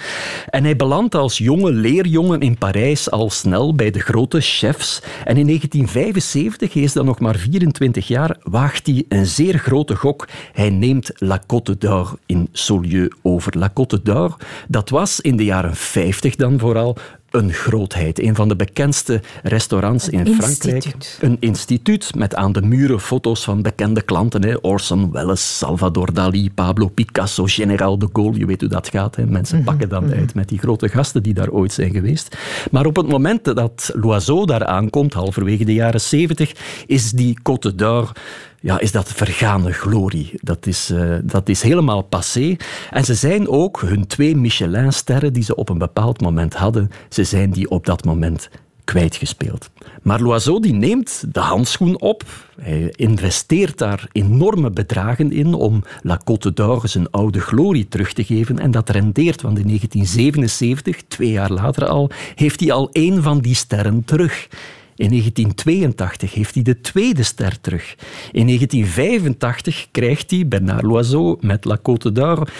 En hij belandt als jonge leerjongen in Parijs al snel bij de grote chefs. En in 1975, hij is dan nog maar 24 jaar, waagt hij een zeer grote gok. Hij neemt La Côte d'Or in Saulieu over. La Côte d'Or, dat was in de jaren 50 dan vooral een grootheid. Een van de bekendste restaurants in Frankrijk. Een instituut met aan de muren foto's van bekende klanten. Hè. Orson Welles, Salvador Dali, Pablo Picasso, General de Gaulle. Je weet hoe dat gaat. Hè. Mensen mhm, pakken dan mhm. uit met die grote gasten die daar ooit zijn geweest. Maar op het moment dat Loiseau daar aankomt, halverwege de jaren 70, is die Côte d'Or ja, is dat vergane glorie. Dat is, uh, dat is helemaal passé. En ze zijn ook hun twee Michelin-sterren die ze op een bepaald moment hadden, ze zijn die op dat moment kwijtgespeeld. Maar Loiseau die neemt de handschoen op. Hij investeert daar enorme bedragen in om La Côte d'Or zijn oude glorie terug te geven. En dat rendeert, want in 1977, twee jaar later al, heeft hij al één van die sterren terug. In 1982 heeft hij de tweede ster terug. In 1985 krijgt hij, Bernard Loiseau, met La Côte d'Or,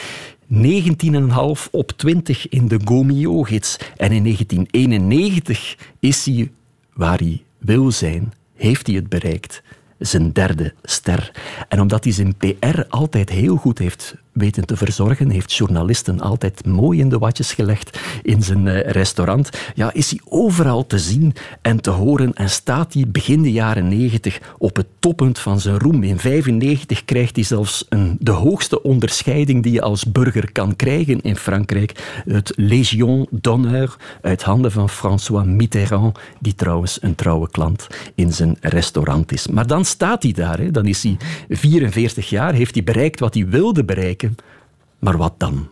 19,5 op 20 in de Gomio-gids. En in 1991 is hij waar hij wil zijn, heeft hij het bereikt. Zijn derde ster. En omdat hij zijn PR altijd heel goed heeft weten te verzorgen, heeft journalisten altijd mooi in de watjes gelegd in zijn eh, restaurant. Ja, is hij overal te zien en te horen en staat hij begin de jaren 90 op het toppunt van zijn roem. In 95 krijgt hij zelfs een, de hoogste onderscheiding die je als burger kan krijgen in Frankrijk. Het Légion d'honneur uit handen van François Mitterrand, die trouwens een trouwe klant in zijn restaurant is. Maar dan staat hij daar, hè. dan is hij 44 jaar, heeft hij bereikt wat hij wilde bereiken. Maar wat dan?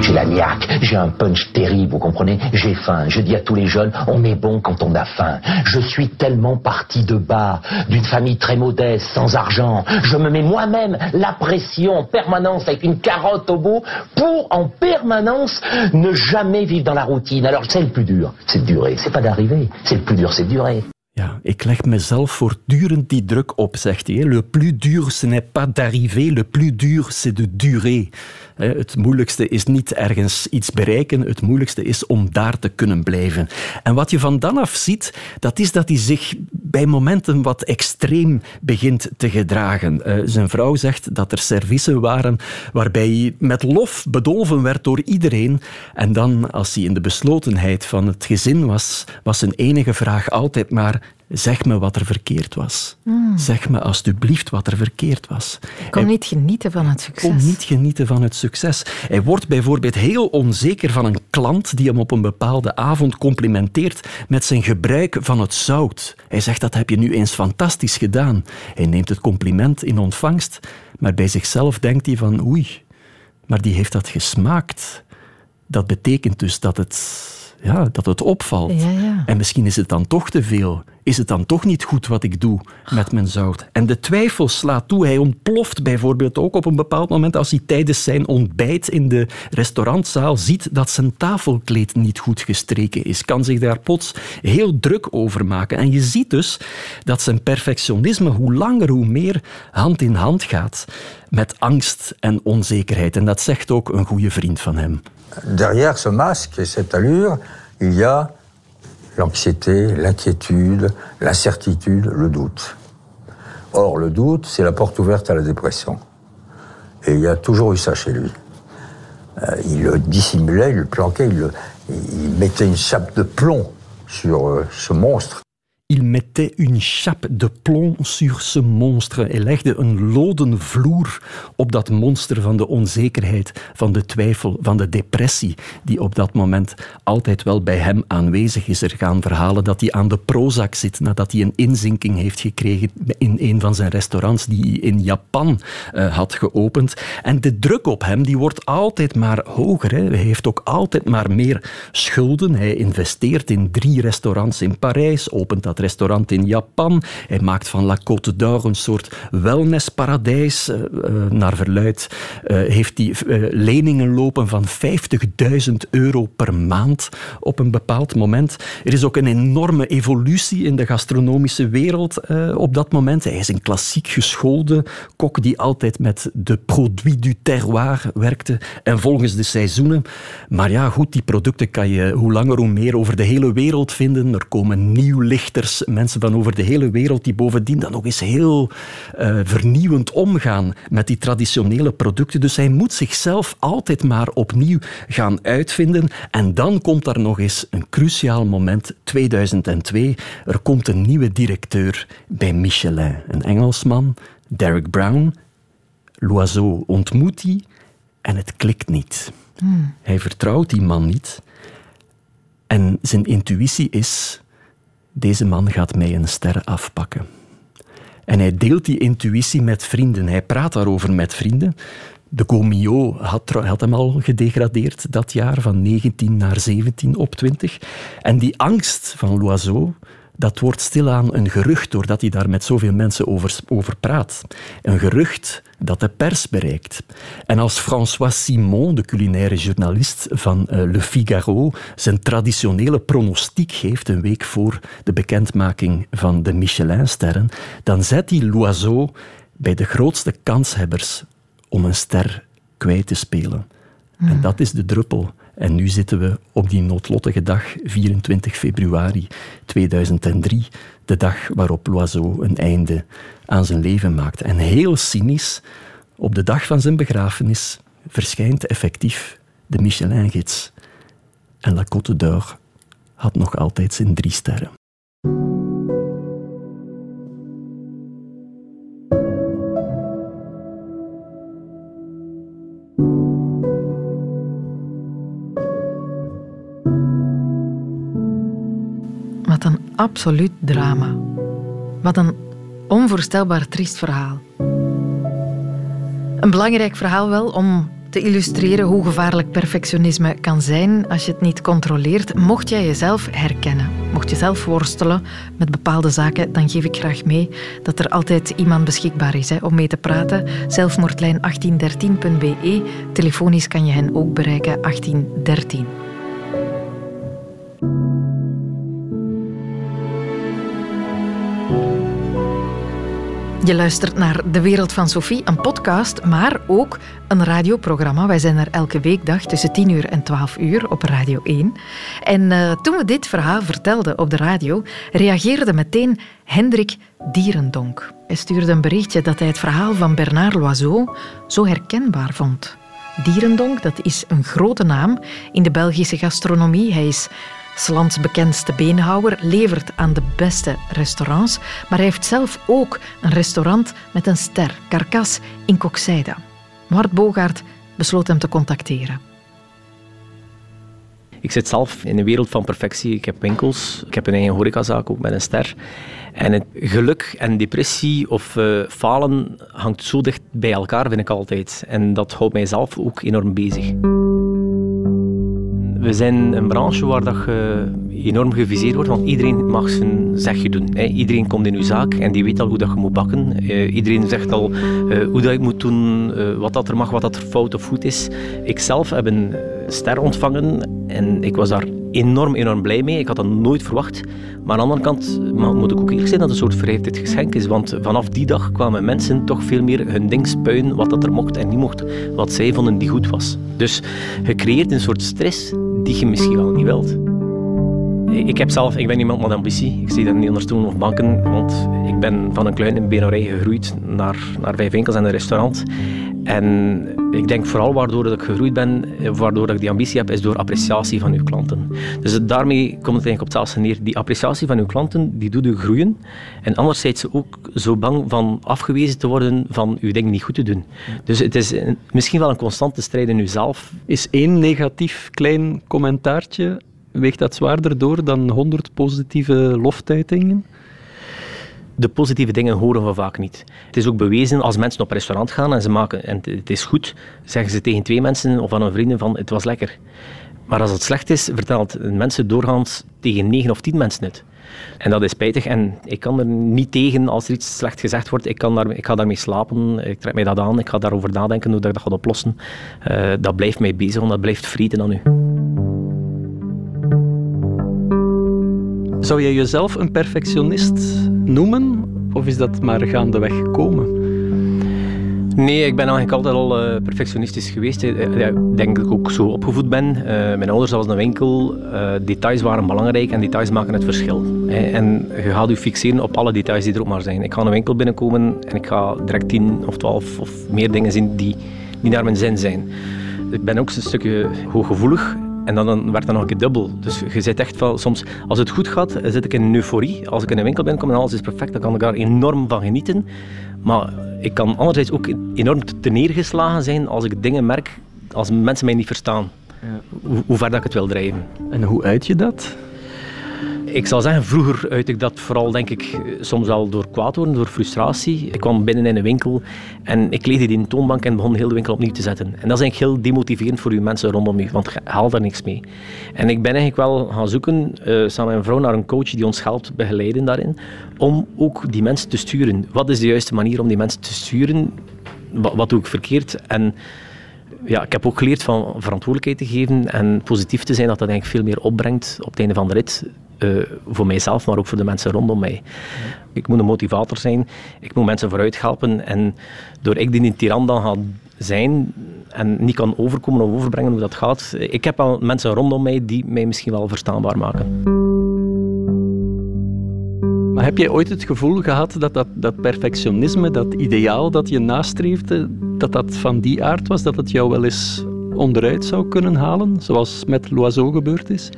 J'ai la niaque, j'ai un punch terrible, vous comprenez? J'ai faim. Je dis à tous les jeunes, on est bon quand on a faim. Je suis tellement parti de bas, d'une famille très modeste, sans argent. Je me mets moi-même la pression en permanence avec une carotte au bout pour en permanence ne jamais vivre dans la routine. Alors c'est le plus dur, c'est de durer. C'est pas d'arriver, c'est le plus dur, c'est de durer. Ja, ik leg mezelf voortdurend die druk op, zegt hij. Le plus dur, ce n'est pas d'arriver. Le plus dur, c'est de durer. Het moeilijkste is niet ergens iets bereiken, het moeilijkste is om daar te kunnen blijven. En wat je van dan af ziet, dat is dat hij zich bij momenten wat extreem begint te gedragen. Eh, zijn vrouw zegt dat er servicen waren waarbij hij met lof bedolven werd door iedereen. En dan, als hij in de beslotenheid van het gezin was, was zijn enige vraag altijd maar Zeg me wat er verkeerd was. Hmm. Zeg me alsjeblieft wat er verkeerd was. Ik kon niet genieten van het succes. kon niet genieten van het succes. Hij wordt bijvoorbeeld heel onzeker van een klant die hem op een bepaalde avond complimenteert met zijn gebruik van het zout. Hij zegt dat heb je nu eens fantastisch gedaan. Hij neemt het compliment in ontvangst, maar bij zichzelf denkt hij van oei, maar die heeft dat gesmaakt. Dat betekent dus dat het ja, dat het opvalt. Ja, ja. En misschien is het dan toch te veel. Is het dan toch niet goed wat ik doe met mijn zout? En de twijfel slaat toe. Hij ontploft bijvoorbeeld ook op een bepaald moment als hij tijdens zijn ontbijt in de restaurantzaal ziet dat zijn tafelkleed niet goed gestreken is. Kan zich daar plots heel druk over maken. En je ziet dus dat zijn perfectionisme hoe langer hoe meer hand in hand gaat met angst en onzekerheid. En dat zegt ook een goede vriend van hem. derrière ce masque et cette allure, il y a l'anxiété, l'inquiétude, l'incertitude, le doute. Or, le doute, c'est la porte ouverte à la dépression. Et il y a toujours eu ça chez lui. Euh, il le dissimulait, il le planquait, il, mettait une chape de plomb sur euh, ce monstre Il mettait une chape de plomb sur ce monstre. Hij legde een loden vloer op dat monster van de onzekerheid, van de twijfel, van de depressie, die op dat moment altijd wel bij hem aanwezig is. Er gaan verhalen dat hij aan de Prozac zit nadat hij een inzinking heeft gekregen in een van zijn restaurants die hij in Japan uh, had geopend. En de druk op hem die wordt altijd maar hoger. Hè. Hij heeft ook altijd maar meer schulden. Hij investeert in drie restaurants in Parijs, opent dat restaurant in Japan. Hij maakt van La Côte d'Or een soort wellnessparadijs. Uh, naar verluid uh, heeft hij leningen lopen van 50.000 euro per maand op een bepaald moment. Er is ook een enorme evolutie in de gastronomische wereld op dat moment. Hij is een klassiek geschoolde kok die altijd met de produits du terroir werkte en volgens de seizoenen. Maar ja, goed, die producten kan je hoe langer hoe meer over de hele wereld vinden. Er komen nieuwlichters mensen van over de hele wereld die bovendien dan nog eens heel uh, vernieuwend omgaan met die traditionele producten. Dus hij moet zichzelf altijd maar opnieuw gaan uitvinden. En dan komt daar nog eens een cruciaal moment, 2002. Er komt een nieuwe directeur bij Michelin, een Engelsman, Derek Brown. Loiseau ontmoet hij en het klikt niet. Hmm. Hij vertrouwt die man niet. En zijn intuïtie is deze man gaat mij een ster afpakken. En hij deelt die intuïtie met vrienden. Hij praat daarover met vrienden. De Gomio had, had, hem al gedegradeerd dat jaar, van 19 naar 17 op 20. En die angst van Loiseau, dat wordt stilaan een gerucht doordat hij daar met zoveel mensen over, over praat. Een gerucht dat de pers bereikt. En als François Simon, de culinaire journalist van uh, Le Figaro, zijn traditionele pronostiek geeft een week voor de bekendmaking van de Michelin-sterren, dan zet hij Loiseau bij de grootste kanshebbers om een ster kwijt te spelen. En dat is de druppel. En nu zitten we op die noodlottige dag, 24 februari 2003, de dag waarop Loiseau een einde aan zijn leven maakt. En heel cynisch, op de dag van zijn begrafenis verschijnt effectief de Michelin-gids. En La Côte d'Or had nog altijd zijn drie sterren. Absoluut drama. Wat een onvoorstelbaar triest verhaal. Een belangrijk verhaal wel om te illustreren hoe gevaarlijk perfectionisme kan zijn als je het niet controleert. Mocht jij jezelf herkennen, mocht je zelf worstelen met bepaalde zaken, dan geef ik graag mee dat er altijd iemand beschikbaar is hè, om mee te praten. Zelfmoordlijn 1813.be. Telefonisch kan je hen ook bereiken 1813. Je luistert naar De Wereld van Sophie, een podcast, maar ook een radioprogramma. Wij zijn er elke weekdag tussen 10 uur en 12 uur op Radio 1. En uh, toen we dit verhaal vertelden op de radio, reageerde meteen Hendrik Dierendonk. Hij stuurde een berichtje dat hij het verhaal van Bernard Loiseau zo herkenbaar vond. Dierendonk, dat is een grote naam in de Belgische gastronomie. Hij is Slans bekendste beenhouwer, levert aan de beste restaurants, maar hij heeft zelf ook een restaurant met een ster, Carcas, in Kokseida. Mart Bogaert besloot hem te contacteren. Ik zit zelf in een wereld van perfectie. Ik heb winkels, ik heb een eigen horecazaak ook met een ster. En het geluk en depressie of uh, falen hangt zo dicht bij elkaar, vind ik altijd. En dat houdt mijzelf ook enorm bezig. We zijn een branche waar dat je enorm geviseerd wordt, want iedereen mag zijn zegje doen. Iedereen komt in uw zaak en die weet al hoe dat je moet bakken. Eh, iedereen zegt al eh, hoe dat ik moet doen, eh, wat dat er mag, wat dat er fout of goed is. Ik zelf heb een ster ontvangen en ik was daar enorm, enorm blij mee. Ik had dat nooit verwacht. Maar aan de andere kant moet ik ook eerlijk zijn dat het een soort verheven geschenk is. Want vanaf die dag kwamen mensen toch veel meer hun ding spuien, wat dat er mocht en niet mocht. Wat zij vonden die goed was. Dus je creëert een soort stress die je misschien wel niet wilt. Ik heb zelf, ik ben iemand met ambitie. Ik zie dat niet onder stoelen of banken, want ik ben van een kleine benerij gegroeid naar, naar vijf winkels en een restaurant. En ik denk vooral waardoor dat ik gegroeid ben, waardoor dat ik die ambitie heb, is door appreciatie van uw klanten. Dus daarmee komt het op hetzelfde neer. Die appreciatie van uw klanten, die doet u groeien. En anders zijn ze ook zo bang van afgewezen te worden van uw ding niet goed te doen. Dus het is misschien wel een constante strijd in uzelf. Is één negatief klein commentaartje, weegt dat zwaarder door dan honderd positieve loftuitingen? de positieve dingen horen we vaak niet. Het is ook bewezen als mensen op restaurant gaan en ze maken en het is goed, zeggen ze tegen twee mensen of aan hun vrienden van het was lekker. Maar als het slecht is, vertelt mensen doorgaans tegen negen of tien mensen het. En dat is spijtig en ik kan er niet tegen als er iets slecht gezegd wordt. Ik, kan daar, ik ga daarmee slapen, ik trek mij dat aan, ik ga daarover nadenken hoe ik dat ga oplossen. Uh, dat blijft mij bezig, want dat blijft frieten aan u. Zou jij jezelf een perfectionist noemen? Of is dat maar gaandeweg gekomen? Nee, ik ben eigenlijk altijd al uh, perfectionistisch geweest. Ik denk dat ik ook zo opgevoed ben. Mijn ouders hadden een winkel. Details waren belangrijk en details maken het verschil. En je gaat je fixeren op alle details die er ook maar zijn. Ik ga een winkel binnenkomen en ik ga direct tien of twaalf of meer dingen zien die, die naar mijn zin zijn. Ik ben ook een stukje hooggevoelig en dan, werd dat nog een keer dubbel. Dus je zit echt wel, soms, als het goed gaat, zit ik in een euforie. Als ik in een winkel ben en alles is perfect, dan kan ik daar enorm van genieten. Maar ik kan anderzijds ook enorm te neergeslagen zijn als ik dingen merk, als mensen mij niet verstaan. Ja. Hoe, hoe ver dat ik het wil drijven. En hoe uit je dat? Ik zal zeggen, vroeger uit ik dat vooral, denk ik, soms wel door kwaad worden, door frustratie. Ik kwam binnen in een winkel en ik legde die in toonbank en begon heel de winkel opnieuw te zetten. En dat is eigenlijk heel demotiverend voor uw mensen rondom u, want je haalt daar niks mee. En ik ben eigenlijk wel gaan zoeken, uh, samen met een vrouw, naar een coach die ons helpt begeleiden daarin, om ook die mensen te sturen. Wat is de juiste manier om die mensen te sturen? Wat, wat doe ik verkeerd? En ja, ik heb ook geleerd van verantwoordelijkheid te geven en positief te zijn, dat dat eigenlijk veel meer opbrengt op het einde van de rit. Uh, voor mijzelf, maar ook voor de mensen rondom mij. Ik moet een motivator zijn, ik moet mensen vooruit helpen. En door ik die tiran dan ga zijn, en niet kan overkomen of overbrengen hoe dat gaat. Ik heb al mensen rondom mij die mij misschien wel verstaanbaar maken. Maar heb jij ooit het gevoel gehad dat, dat dat perfectionisme, dat ideaal dat je nastreefde, dat dat van die aard was, dat het jou wel eens onderuit zou kunnen halen, zoals met Loiseau gebeurd is?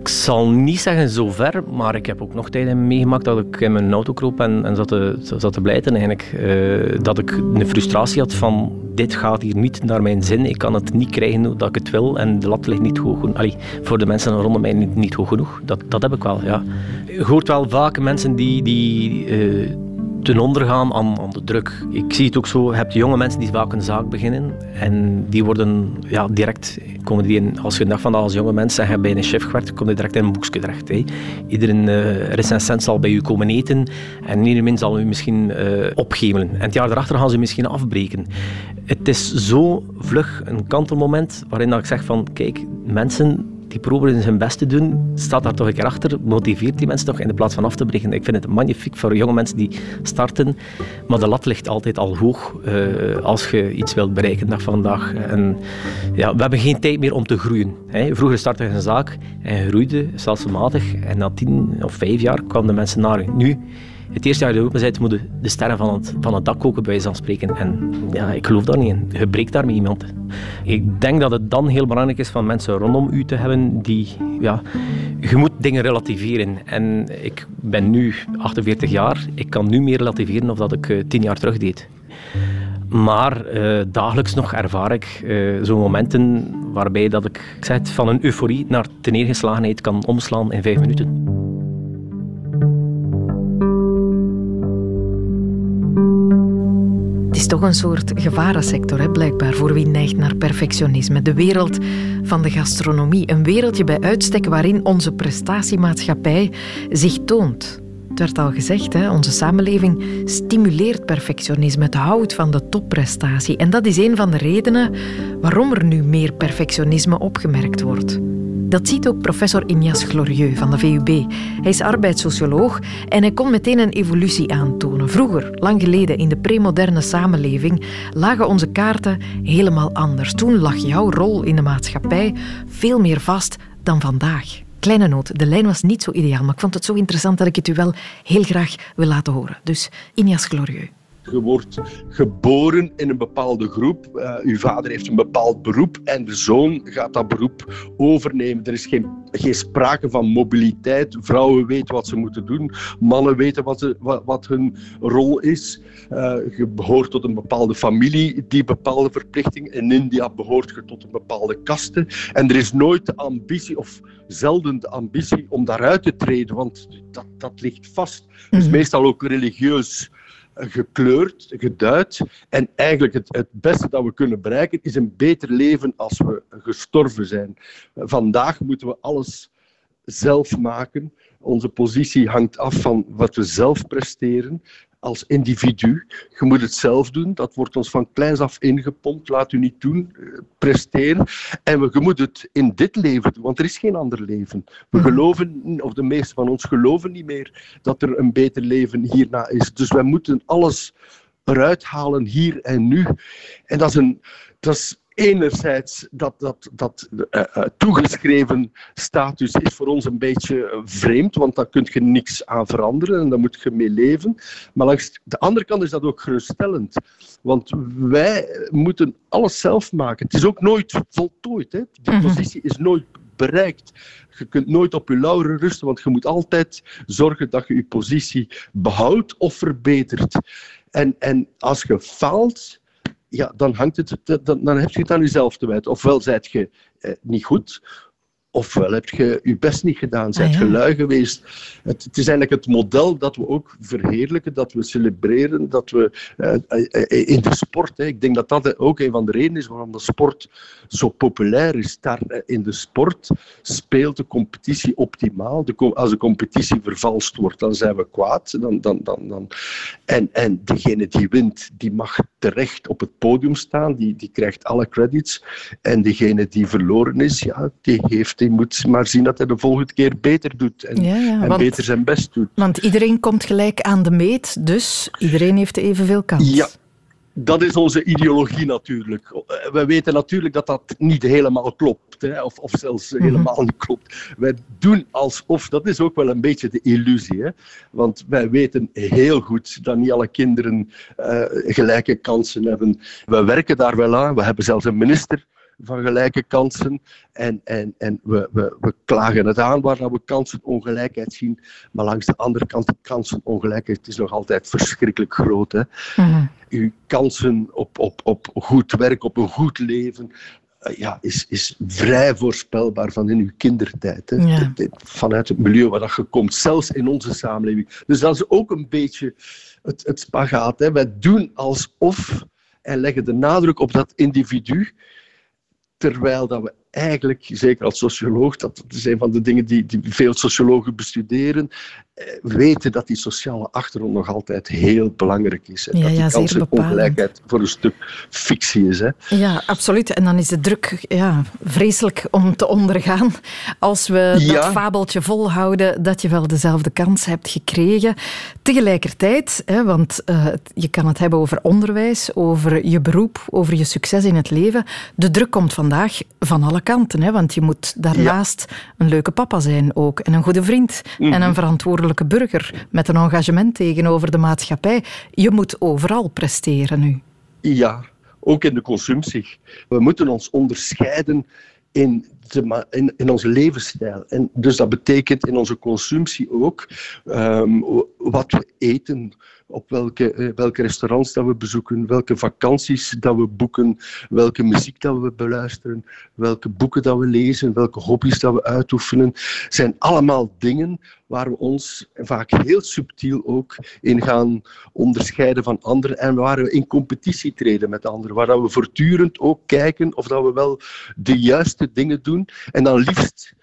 Ik zal niet zeggen zover, maar ik heb ook nog tijden meegemaakt dat ik in mijn auto kroop en, en zat, te, zat te blijten eigenlijk. Uh, dat ik een frustratie had van dit gaat hier niet naar mijn zin, ik kan het niet krijgen dat ik het wil en de lat ligt niet hoog genoeg. Allee, voor de mensen rondom mij niet, niet hoog genoeg. Dat, dat heb ik wel, ja. Je hoort wel vaak mensen die... die uh, ten onder gaan aan, aan, de druk. Ik zie het ook zo, je hebt jonge mensen die vaak een zaak beginnen en die worden ja, direct, komen die in, als je een dag van als jonge mensen bij een chef gewerkt, kom direct in een boekje terecht. Hè. Iedere uh, recensent zal bij u komen eten en iedereen zal u misschien uh, opgemelen. En het jaar daarachter gaan ze misschien afbreken. Het is zo vlug een kantelmoment waarin dat ik zeg van, kijk, mensen die proberen zijn best te doen, staat daar toch een keer achter, motiveert die mensen toch in de plaats van af te breken. Ik vind het magnifiek voor jonge mensen die starten, maar de lat ligt altijd al hoog uh, als je iets wilt bereiken dag vandaag. En, ja, we hebben geen tijd meer om te groeien. Hè. Vroeger startte je een zaak en groeide stelselmatig en na tien of vijf jaar kwamen de mensen naar. Nu het eerste jaar dat je open bent, moeten de sterren van het, van het dak koken, bij van spreken. En ja, ik geloof daar niet in. Je breekt daarmee iemand. Ik denk dat het dan heel belangrijk is van mensen rondom u te hebben die... Ja, je moet dingen relativeren. En ik ben nu 48 jaar. Ik kan nu meer relativeren of dat ik uh, tien jaar terug deed. Maar uh, dagelijks nog ervaar ik uh, zo'n momenten waarbij dat ik, ik van een euforie naar teneergeslagenheid kan omslaan in vijf minuten. Is toch een soort gevarensector, hè, blijkbaar, voor wie neigt naar perfectionisme. De wereld van de gastronomie. Een wereldje bij uitstek waarin onze prestatiemaatschappij zich toont. Het werd al gezegd, hè, onze samenleving stimuleert perfectionisme. Het houdt van de topprestatie. En dat is een van de redenen waarom er nu meer perfectionisme opgemerkt wordt. Dat ziet ook professor Ignace Glorieux van de VUB. Hij is arbeidssocioloog en hij kon meteen een evolutie aantonen. Vroeger, lang geleden, in de premoderne samenleving, lagen onze kaarten helemaal anders. Toen lag jouw rol in de maatschappij veel meer vast dan vandaag. Kleine noot, de lijn was niet zo ideaal, maar ik vond het zo interessant dat ik het u wel heel graag wil laten horen. Dus Ignace Glorieux. Je wordt geboren in een bepaalde groep. Uh, uw vader heeft een bepaald beroep en de zoon gaat dat beroep overnemen. Er is geen, geen sprake van mobiliteit. Vrouwen weten wat ze moeten doen. Mannen weten wat, ze, wat, wat hun rol is. Uh, je behoort tot een bepaalde familie die bepaalde verplichtingen. In India behoort je tot een bepaalde kaste. En er is nooit de ambitie, of zelden de ambitie, om daaruit te treden, want dat, dat ligt vast. Dus mhm. meestal ook religieus gekleurd, geduid. En eigenlijk het, het beste dat we kunnen bereiken is een beter leven als we gestorven zijn. Vandaag moeten we alles zelf maken. Onze positie hangt af van wat we zelf presteren als individu. Je moet het zelf doen. Dat wordt ons van kleins af ingepompt. Laat u niet doen. Eh, presteren. En we, je moet het in dit leven doen, want er is geen ander leven. We mhm. geloven, of de meeste van ons geloven niet meer, dat er een beter leven hierna is. Dus wij moeten alles eruit halen hier en nu. En dat is een. Dat is enerzijds dat, dat, dat uh, toegeschreven status is voor ons een beetje vreemd, want daar kun je niks aan veranderen en daar moet je mee leven. Maar langs de andere kant is dat ook geruststellend, want wij moeten alles zelf maken. Het is ook nooit voltooid. Hè? Die mhm. positie is nooit bereikt. Je kunt nooit op je lauren rusten, want je moet altijd zorgen dat je je positie behoudt of verbetert. En, en als je faalt, ja, dan, hangt het, dan, dan heb je het aan jezelf te wijten. Ofwel zijt je eh, niet goed, ofwel heb je je best niet gedaan, zijt ah, je lui geweest. Het, het, is eigenlijk het model dat we ook verheerlijken, dat we celebreren, dat we eh, eh, in de sport, hè, ik denk dat dat ook een van de redenen is waarom de sport zo populair is. Daar eh, in de sport speelt de competitie optimaal. De, als de competitie vervalst wordt, dan zijn we kwaad. Dan, dan, dan, dan. En, en degene die wint, die mag terecht op het podium staan, die, die krijgt alle credits. En degene die verloren is, ja, die heeft hij moet maar zien dat hij de volgende keer beter doet en, en beter zijn best doet. Want iedereen komt gelijk aan de meet, dus iedereen heeft evenveel kans. Ja, dat is onze ideologie natuurlijk. We weten natuurlijk dat dat niet helemaal klopt, hè, of, of zelfs mhm. helemaal niet klopt. Wij doen alsof, dat is ook wel een beetje de illusie. Hè? Want wij weten heel goed dat niet alle kinderen uh, gelijke kansen hebben. We werken daar wel aan, we hebben zelfs een minister van gelijke kansen. En, en, en we, we, we klagen het aan waar we kansenongelijkheid zien. Maar langs de andere kant, de kansenongelijkheid is nog altijd verschrikkelijk groot. Hè? Mhm. Uw kansen op, op, op goed werk, op een goed leven, eh, ja, is, is vrij voorspelbaar van in uw kindertijd. Hè? Vanuit het milieu waar dat je komt, zelfs in onze samenleving. Dus dat is ook een beetje het, het spagaat. Hè? Wij doen alsof en leggen de nadruk op dat individu terwijl dat we eigenlijk, zeker als socioloog, dat is een van de dingen die, die veel sociologen bestuderen, eh, weten dat die sociale achtergrond nog altijd heel belangrijk is. En dat die kansenongelijkheid voor een stuk fictie is. Hè. Ja, absoluut. En dan is de druk ja, vreselijk om te ondergaan als we dat fabeltje volhouden dat je wel dezelfde kans hebt gekregen. Tegelijkertijd, hè, want uh, je kan het hebben over onderwijs, over je beroep, over je succes in het leven. De druk komt vandaag van alle kanten. Hè? Want je moet daarnaast een leuke papa zijn ook. En een goede vriend. En een mhm. verantwoordelijke burger. Met een engagement tegenover de maatschappij. Je moet overal presteren nu. Ja, ook in de consumptie. We moeten ons onderscheiden in, de, in, in, onze levensstijl. En dus dat betekent in onze consumptie ook um, wat we eten, op welke, eh, welke restaurants dat we bezoeken, welke vakanties dat we boeken, welke muziek dat we beluisteren, welke boeken dat we lezen, welke hobby's dat we uitoefenen, zijn allemaal dingen waar we ons vaak heel subtiel ook in gaan onderscheiden van anderen en waar we in competitie treden met anderen, waar we voortdurend ook kijken of dat we wel de juiste dingen doen. En dan liefst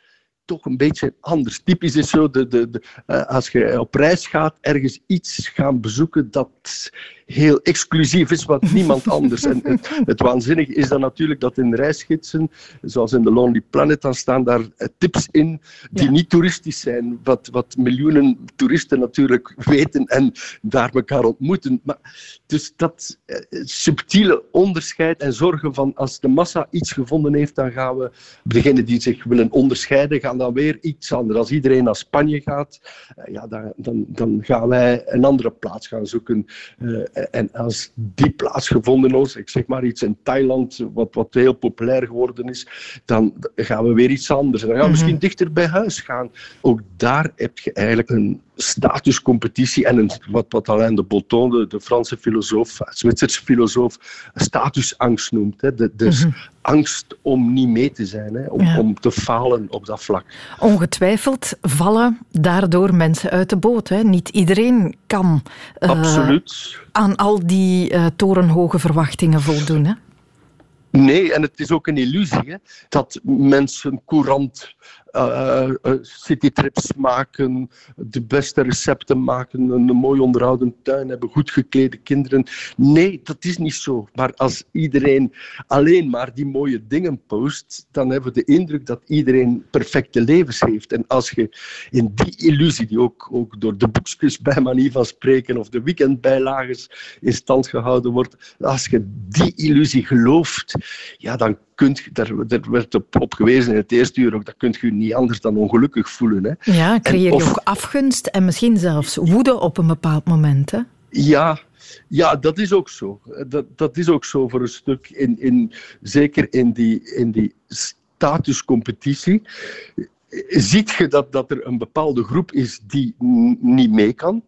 toch een beetje anders. Typisch is zo, de, de, de, uh, als je op reis gaat, ergens iets gaan bezoeken dat heel exclusief is, wat niemand anders. En het, het, waanzinnige is dan natuurlijk dat in reisgidsen, zoals in The Lonely Planet, dan staan daar eh, tips in die niet toeristisch zijn, wat, wat miljoenen toeristen natuurlijk weten en daar elkaar ontmoeten. Maar, dus dat eh, subtiele onderscheid en zorgen van als de massa iets gevonden heeft, dan gaan we, degenen die zich willen onderscheiden, gaan dan weer iets anders. Als iedereen naar Spanje gaat, eh, ja, dan, dan, dan gaan wij een andere plaats gaan zoeken. En als die plaats gevonden is, ik zeg maar iets in Thailand, wat, wat heel populair geworden is, dan gaan we weer iets anders. En dan gaan we misschien dichter bij huis gaan. Ook daar heb je eigenlijk een statuscompetitie en een, wat, wat Alain de Botton, de, de Franse filosoof, Zwitserse filosoof, statusangst noemt. Hè. De, dus mhm. angst om niet mee te zijn, hè, om, om te falen op dat vlak. Ongetwijfeld vallen daardoor mensen uit de boot. Hè. Niet iedereen kan uh, aan al die uh, torenhoge verwachtingen voldoen. Hè. Nee, en het is ook een illusie hè, dat mensen courant uh, citytrips maken, de beste recepten maken, een mooi onderhouden tuin hebben, goed geklede kinderen. Nee, dat is niet zo. Maar als iedereen alleen maar die mooie dingen post, dan hebben we de indruk dat iedereen perfecte levens heeft. En als je in die illusie, die ook, ook door de boekjes bij manier van spreken of de weekendbijlages in stand gehouden wordt, als je die illusie gelooft, ja, dan kunt, daar, daar werd op, op gewezen in het eerste uur ook, dat kunt je niet anders dan ongelukkig voelen. Hè. Ja, creëer je ook afgunst en misschien zelfs woede op een bepaald moment. Hè? Ja, ja, dat is ook zo. Dat, dat is ook zo voor een stuk. In, in, zeker in die, in die statuscompetitie ziet je dat, dat er een bepaalde groep is die niet mee kan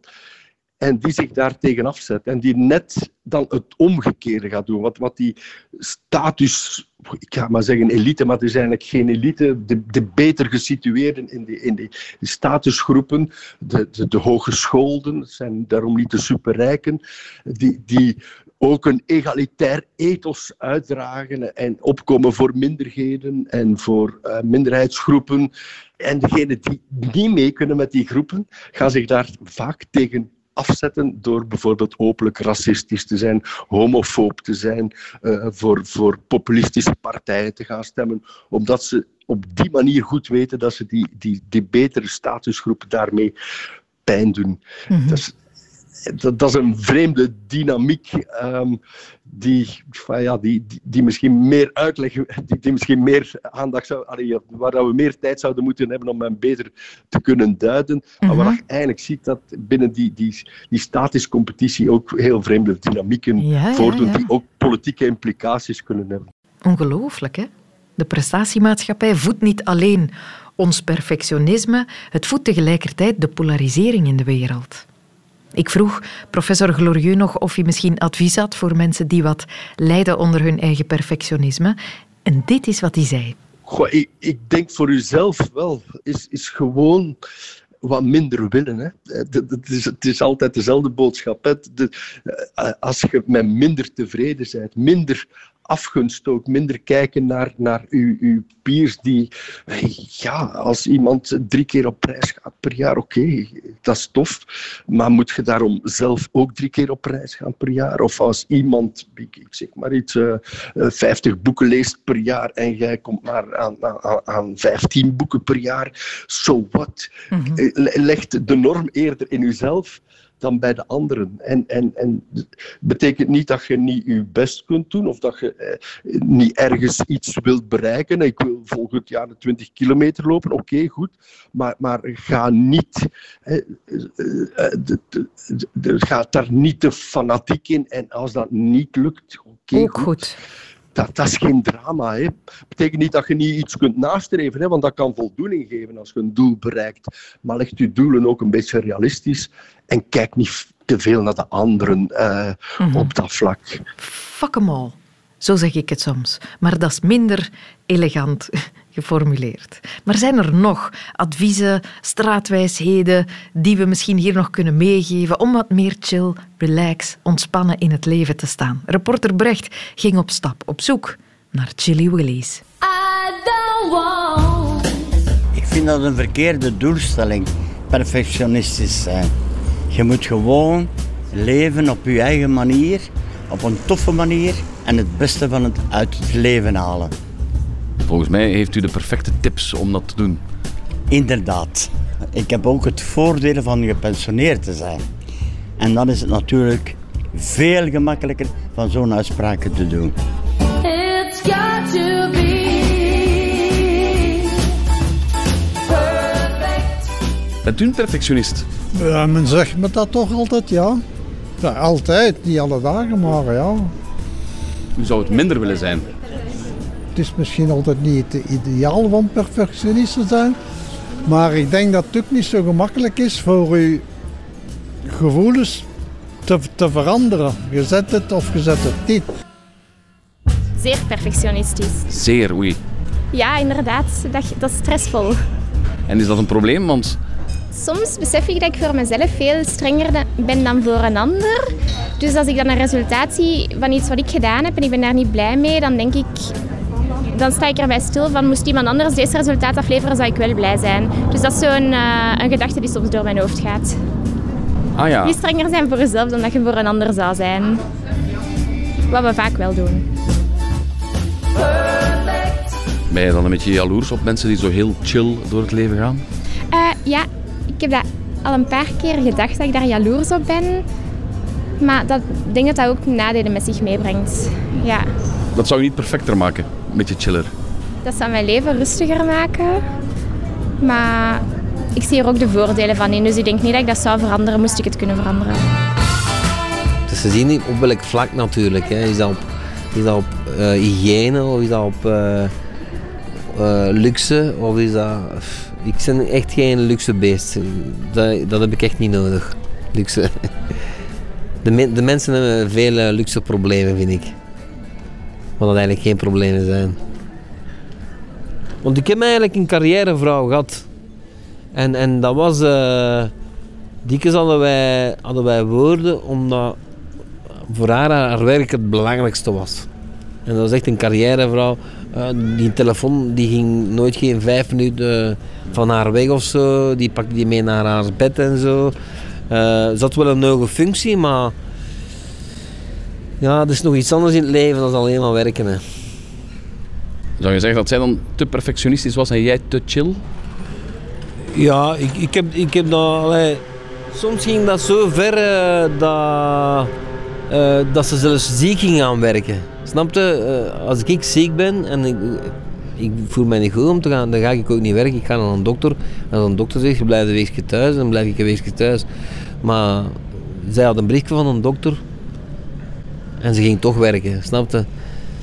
en die zich daar tegen afzet en die net dan het omgekeerde gaat doen. Wat, wat die status, ik ga maar zeggen elite, maar het is eigenlijk geen elite, de, de beter gesitueerden in die, in die statusgroepen, de, de, de hogescholden, zijn daarom niet de superrijken, die, die ook een egalitair ethos uitdragen en opkomen voor minderheden en voor uh, minderheidsgroepen. En degenen die niet mee kunnen met die groepen, gaan zich daar vaak tegen afzetten door bijvoorbeeld openlijk racistisch te zijn, homofoob te zijn, uh, voor, voor populistische partijen te gaan stemmen, omdat ze op die manier goed weten dat ze die, die, die betere statusgroep daarmee pijn doen. Mm dat, dat, is een vreemde dynamiek um, die, ja, die, die, die, misschien meer uitleg, die, die misschien meer aandacht zou, allee, waar we meer tijd zouden moeten hebben om hem beter te kunnen duiden. Maar wat mhm. je eigenlijk ziet dat binnen die, die, die statische competitie ook heel vreemde dynamieken ja, voordoen, die ook politieke implicaties kunnen hebben. Ongelooflijk, hè? De prestatiemaatschappij voedt niet alleen ons perfectionisme, het voedt tegelijkertijd de polarisering in de wereld. Ik vroeg professor Glorieux nog of hij misschien advies had voor mensen die wat lijden onder hun eigen perfectionisme. En dit is wat hij zei. Goh, ik, ik, denk voor uzelf wel, is, is gewoon wat minder willen. Hè. Het, is, het is altijd dezelfde boodschap. Hè. Eh, als je met minder tevreden bent, minder afgunst ook, minder kijken naar, naar uw, uw peers die, ja, als iemand drie keer op reis gaat per jaar, oké, dat is tof, maar moet je daarom zelf ook drie keer op reis gaan per jaar? Of als iemand, ik zeg maar iets, uh, eh, 50 eh, boeken leest per jaar en jij komt maar aan, aan, aan 15 boeken per jaar, so what? Mm Legt de norm eerder in uzelf dan bij de anderen. En, en, en betekent niet dat je niet je best kunt doen of dat je eh, niet ergens iets wilt bereiken. Ik wil volgend jaar de 20 kilometer lopen, oké, goed. Maar, maar ga niet, eh, eh, ga daar niet te fanatiek in. En als dat niet lukt, oké, goed. goed dat, dat is geen drama. Dat betekent niet dat je niet iets kunt nastreven, hè, want dat kan voldoening geven als je een doel bereikt. Maar leg je doelen ook een beetje realistisch en kijk niet te veel naar de anderen uh, mm -hmm. op dat vlak. Fuck them all. Zo zeg ik het soms. Maar dat is minder elegant geformuleerd. Maar zijn er nog adviezen, straatwijsheden die we misschien hier nog kunnen meegeven om wat meer chill, relax, ontspannen in het leven te staan? Reporter Brecht ging op stap op zoek naar Chili Willies. Ik vind dat een verkeerde doelstelling, perfectionistisch zijn. Je moet gewoon leven op je eigen manier, op een toffe manier en het beste van het uit het leven halen. Volgens mij heeft u de perfecte tips om dat te doen. Inderdaad. Ik heb ook het voordeel van gepensioneerd te zijn. En dan is het natuurlijk veel gemakkelijker van zo'n uitspraken te doen. It's got to be Bent u een perfectionist? Ja, men zegt me dat toch altijd, ja. ja. Altijd, niet alle dagen, maar ja. U zou het minder willen zijn? Het is misschien altijd niet het ideaal van perfectionist te zijn. Maar ik denk dat het ook niet zo gemakkelijk is voor uw gevoelens te, te veranderen. Je zet het of je zet het niet. Zeer perfectionistisch. Zeer, oei. Ja, inderdaad. Dat, dat is stressvol. En is dat een probleem? Want soms besef ik dat ik voor mezelf veel strenger ben dan voor een ander. Dus als ik dan een resultaat zie van iets wat ik gedaan heb en ik ben daar niet blij mee, dan denk ik... Dan sta ik erbij stil van, moest iemand anders deze resultaat afleveren, zou ik wel blij zijn. Dus dat is zo'n uh, een gedachte die soms door mijn hoofd gaat. Ah ja. Niet strenger zijn voor jezelf dan dat je voor een ander zou zijn. Wat we vaak wel doen. Ben je dan een beetje jaloers op mensen die zo heel chill door het leven gaan? Uh, ja, ik heb dat al een paar keer gedacht dat ik daar jaloers op ben. Maar dat, ik denk dat dat ook nadelen met zich meebrengt. Ja. Dat zou je niet perfecter maken, een beetje chiller? Dat zou mijn leven rustiger maken. Maar ik zie er ook de voordelen van in. Dus ik denk niet dat ik dat zou veranderen, moest ik het kunnen veranderen. Het is te zien op welk vlak natuurlijk. Hè. Is dat op, is dat op uh, hygiëne of is dat op uh, uh, luxe of is dat ik ben echt geen luxe beest. Dat, dat heb ik echt niet nodig. Luxe. De, de mensen hebben veel eh, luxe problemen, vind ik. Wat dat eigenlijk geen problemen zijn. Want ik heb eigenlijk een carrièrevrouw gehad. En, en dat was... Uh, dikwijls hadden wij, hadden wij woorden omdat voor haar haar werk het belangrijkste was. En dat was echt een carrièrevrouw. Uh, die telefoon die ging nooit geen vijf minuten van haar weg of zo. Die pakte die mee naar haar bed en zo. Uh, ze had wel een hoge functie, maar ja, er is nog iets anders in het leven dan alleen maar werken. Hè. Zou je zeggen dat zij dan te perfectionistisch was en jij te chill? Ja, ik, ik, heb, ik heb dat... Allee, Soms ging dat zo ver uh, dat, uh, dat ze zelfs ziek ging gaan werken. Snap je? Uh, als ik ziek ben en ik, ik voel mij niet goed om te gaan, dan ga ik ook niet werken. Ik ga naar een dokter. En een dokter zegt, je blijft een weekje thuis. Dan blijf ik een weekje thuis. Maar zij had een berichtje van een dokter. En ze ging toch werken, snap je?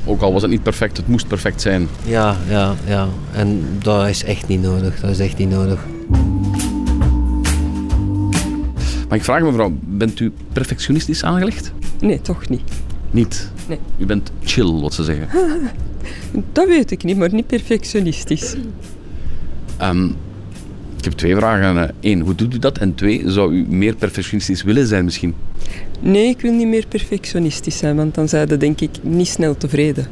Ook al was het niet perfect, het moest perfect zijn. Ja, ja, ja. En dat is echt niet nodig. Dat is echt niet nodig. Maar ik vraag mevrouw, bent u perfectionistisch aangelegd? Nee, toch niet. Niet? Nee. U bent chill, wat ze zeggen. dat weet ik niet, maar niet perfectionistisch. Um, heb twee vragen. Eén, hoe doet u dat? En twee, zou u meer perfectionistisch willen zijn misschien? Nee, ik wil niet meer perfectionistisch zijn, want dan zijn denk ik niet snel tevreden.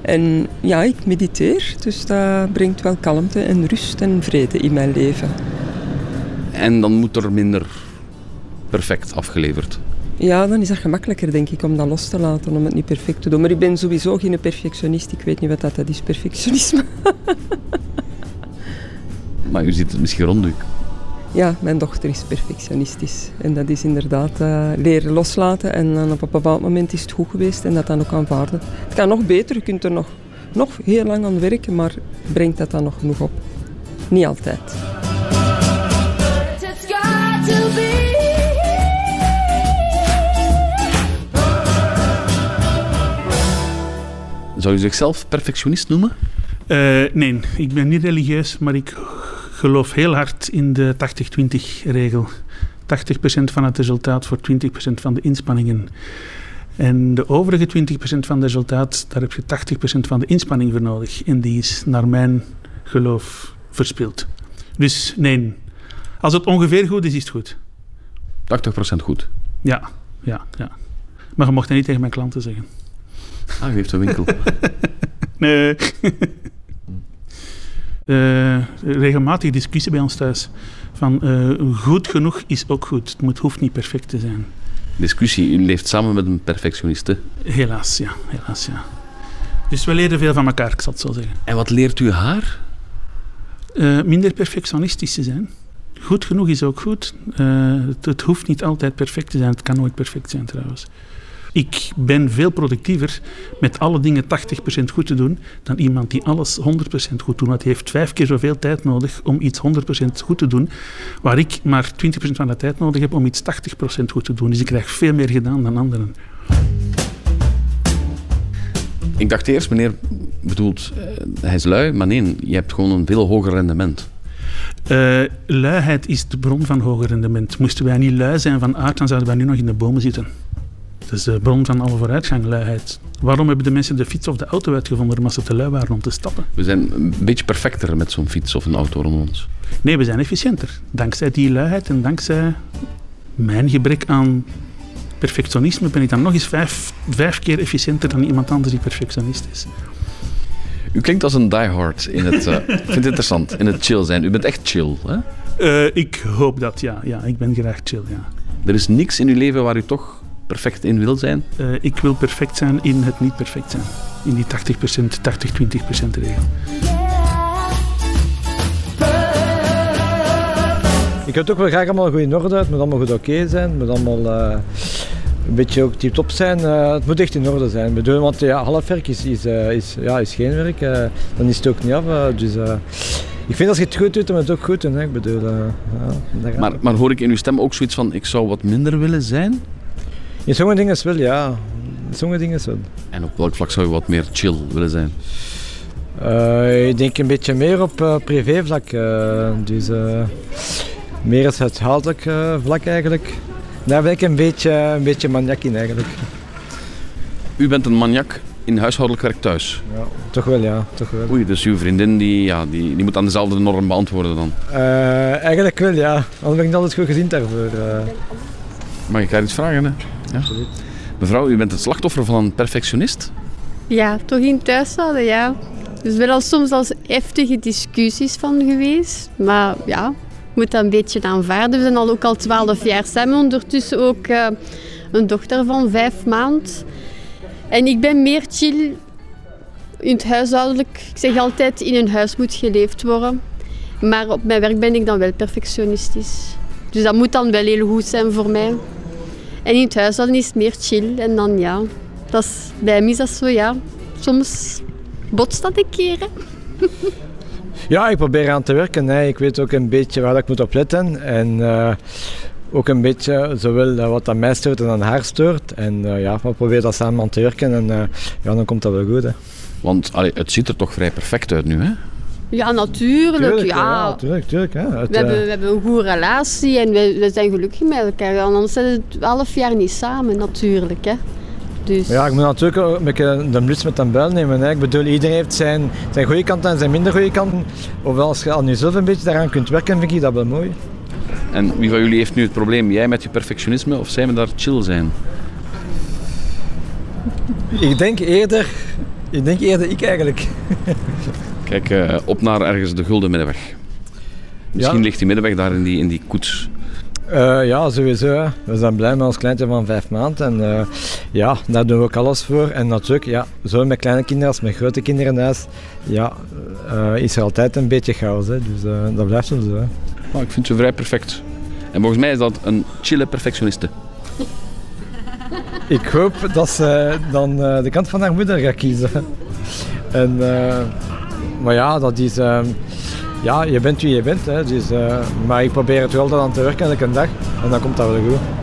En ja, ik mediteer, dus dat brengt wel kalmte en rust en vrede in mijn leven. En dan moet er minder perfect afgeleverd? Ja, dan is dat gemakkelijker, denk ik, om dat los te laten, om het niet perfect te doen. Maar ik ben sowieso geen perfectionist. Ik weet niet wat dat, dat is, perfectionisme. maar u ziet het misschien rond u. Ja, mijn dochter is perfectionistisch. En dat is inderdaad uh, leren loslaten. En dan op een bepaald moment is het goed geweest en dat dan ook aanvaarden. Het kan nog beter, je kunt er nog, nog heel lang aan werken, maar brengt dat dan nog genoeg op? Niet altijd. Zou u zichzelf perfectionist noemen? Uh, nee, ik ben niet religieus, maar ik geloof heel hard in de 80-20 regel. 80% van het resultaat voor 20% van de inspanningen. En de overige 20% van het resultaat, daar heb je 80% van de inspanning voor nodig. En die is naar mijn geloof verspild. Dus nee, als het ongeveer goed is, is het goed. 80% goed? Ja, ja, ja. Maar je mocht dat niet tegen mijn klanten zeggen. Ah, u heeft een winkel. nee. Uh, regelmatig discussie bij ons thuis. Van uh, goed genoeg is ook goed. Het moet, hoeft niet perfect te zijn. Discussie, u leeft samen met een perfectioniste? Helaas, ja. Helaas, ja. Dus we leren veel van elkaar, ik zal het zo zeggen. En wat leert u haar? Uh, minder perfectionistisch te zijn. Goed genoeg is ook goed. Het, het hoeft niet altijd perfect te zijn. Het kan nooit perfect zijn trouwens. Ik ben veel productiever met alle dingen 80% goed te doen dan iemand die alles 100% goed doet. Want hij heeft vijf keer zoveel tijd nodig om iets 100% goed te doen, waar ik maar 20% van de tijd nodig heb om iets 80% goed te doen. Dus ik krijg veel meer gedaan dan anderen. Ik dacht eerst, meneer bedoelt, uh, hij is lui, maar nee, je hebt gewoon een veel hoger rendement. Uh, luiheid is de bron van hoger rendement. Moesten wij niet lui zijn van aard, dan zouden wij nu nog in de bomen zitten. Is de bron van alle vooruitgang, luiheid. Waarom hebben de mensen de fiets of de auto uitgevonden? Omdat ze te lui waren om te stappen. We zijn een beetje perfecter met zo'n fiets of een auto rond ons. Nee, we zijn efficiënter. Dankzij die luiheid en dankzij mijn gebrek aan perfectionisme ben ik dan nog eens vijf, vijf keer efficiënter dan iemand anders die perfectionist is. U klinkt als een diehard in het. Uh, ik vind het interessant. In het chill zijn. U bent echt chill, hè? Uh, ik hoop dat, ja. ja. Ik ben graag chill, ja. Er is niks in uw leven waar u toch perfect in wil zijn? Uh, ik wil perfect zijn in het niet perfect zijn. In die 80%, 80-20% regel. Ik heb het ook wel graag allemaal goed in orde. Het moet allemaal goed oké okay zijn. Het moet allemaal uh, een beetje ook tip-top zijn. Uh, het moet echt in orde zijn. Bedoel, want ja, halfwerk is, is, is, ja, is geen werk. dan is het ook niet af. dus ik vind als je het goed doet, dan moet het ook goed doen. Hè. Ik bedoel, ja, maar, maar hoor ik in uw stem ook zoiets van, ik zou wat minder willen zijn? In sommige dingen wel, ja. In sommige dingen wel. En op welk vlak zou je wat meer chill willen zijn? Uh, ik denk een beetje meer op uh, privévlak. Uh, dus meer het huishoudelijk vlak eigenlijk. Daar ben ik een beetje, een beetje maniak in eigenlijk. U bent een maniak in huishoudelijk werk thuis? Ja, toch wel ja. Toch wel. Oei, dus uw vriendin die, ja, die, die moet aan dezelfde norm beantwoorden dan? eigenlijk wel ja. Anders ben ik altijd goed gezien daarvoor. Mag ik daar iets vragen? Hè? Ja? Mevrouw, u bent het slachtoffer van een perfectionist? Ja, toch in thuishouden, ja. Dus wel al soms als heftige discussies van geweest. Maar ja, moet dat een beetje aanvaarden. We zijn al ook al twaalf jaar samen. Ondertussen ook uh, een dochter van vijf maanden. En ik ben meer chill in het huishoudelijk. Ik zeg altijd, in een huis moet geleefd worden. Maar op mijn werk ben ik dan wel perfectionistisch. Dus dat moet dan wel heel goed zijn voor mij. En in het huishouden is het meer chill. En dan ja, dat is, bij mij is dat zo ja. Soms botst dat een keer. Hè. Ja, ik probeer aan te werken. Hè. Ik weet ook een beetje waar ik moet op letten. En uh, ook een beetje zowel wat aan mij stoort en aan haar stoort. En uh, ja, we proberen dat samen aan te werken. En ja, dan komt dat wel goed. Hè. Want allee, het ziet er toch vrij perfect uit nu, hè? Ja, natuurlijk. Tuurlijk, ja. ja, natuurlijk, tuurlijk, hè. Het, we, hebben, we hebben een goede relatie en we, we zijn gelukkig met elkaar. Anders zijn we twaalf jaar niet samen, natuurlijk. Hè. Dus... Ja, ik moet natuurlijk ook een beetje de blitz met een buil nemen. Hè. Ik bedoel, iedereen heeft zijn, zijn goede kanten en zijn minder goede kanten. Ofwel, als je al nu zelf een beetje daaraan kunt werken, vind ik dat wel mooi. En wie van jullie heeft nu het probleem? Jij met je perfectionisme of zij met daar chill zijn? Ik denk eerder, ik denk eerder ik eigenlijk. Kijk, uh, op naar ergens de gulden middenweg. Misschien Ja. ligt die middenweg daar in die, in die koets. Uh, ja, sowieso. We zijn blij met ons kleintje van vijf maanden. En uh, ja, daar doen we ook alles voor. En natuurlijk, ja, zowel met kleine kinderen als met grote kinderen in huis, ja, uh, is er altijd een beetje chaos. Hè. Dus dat blijft zo. Hè. Oh, ik vind ze vrij perfect. En volgens mij is dat een chille perfectioniste. Ik hoop dat ze dan de kant van haar moeder gaat kiezen. En, maar ja, dat is... ja, je bent wie je bent. Hè. Dus, uh, maar ik probeer het wel dan aan te werken elke dag. En dan komt dat wel goed.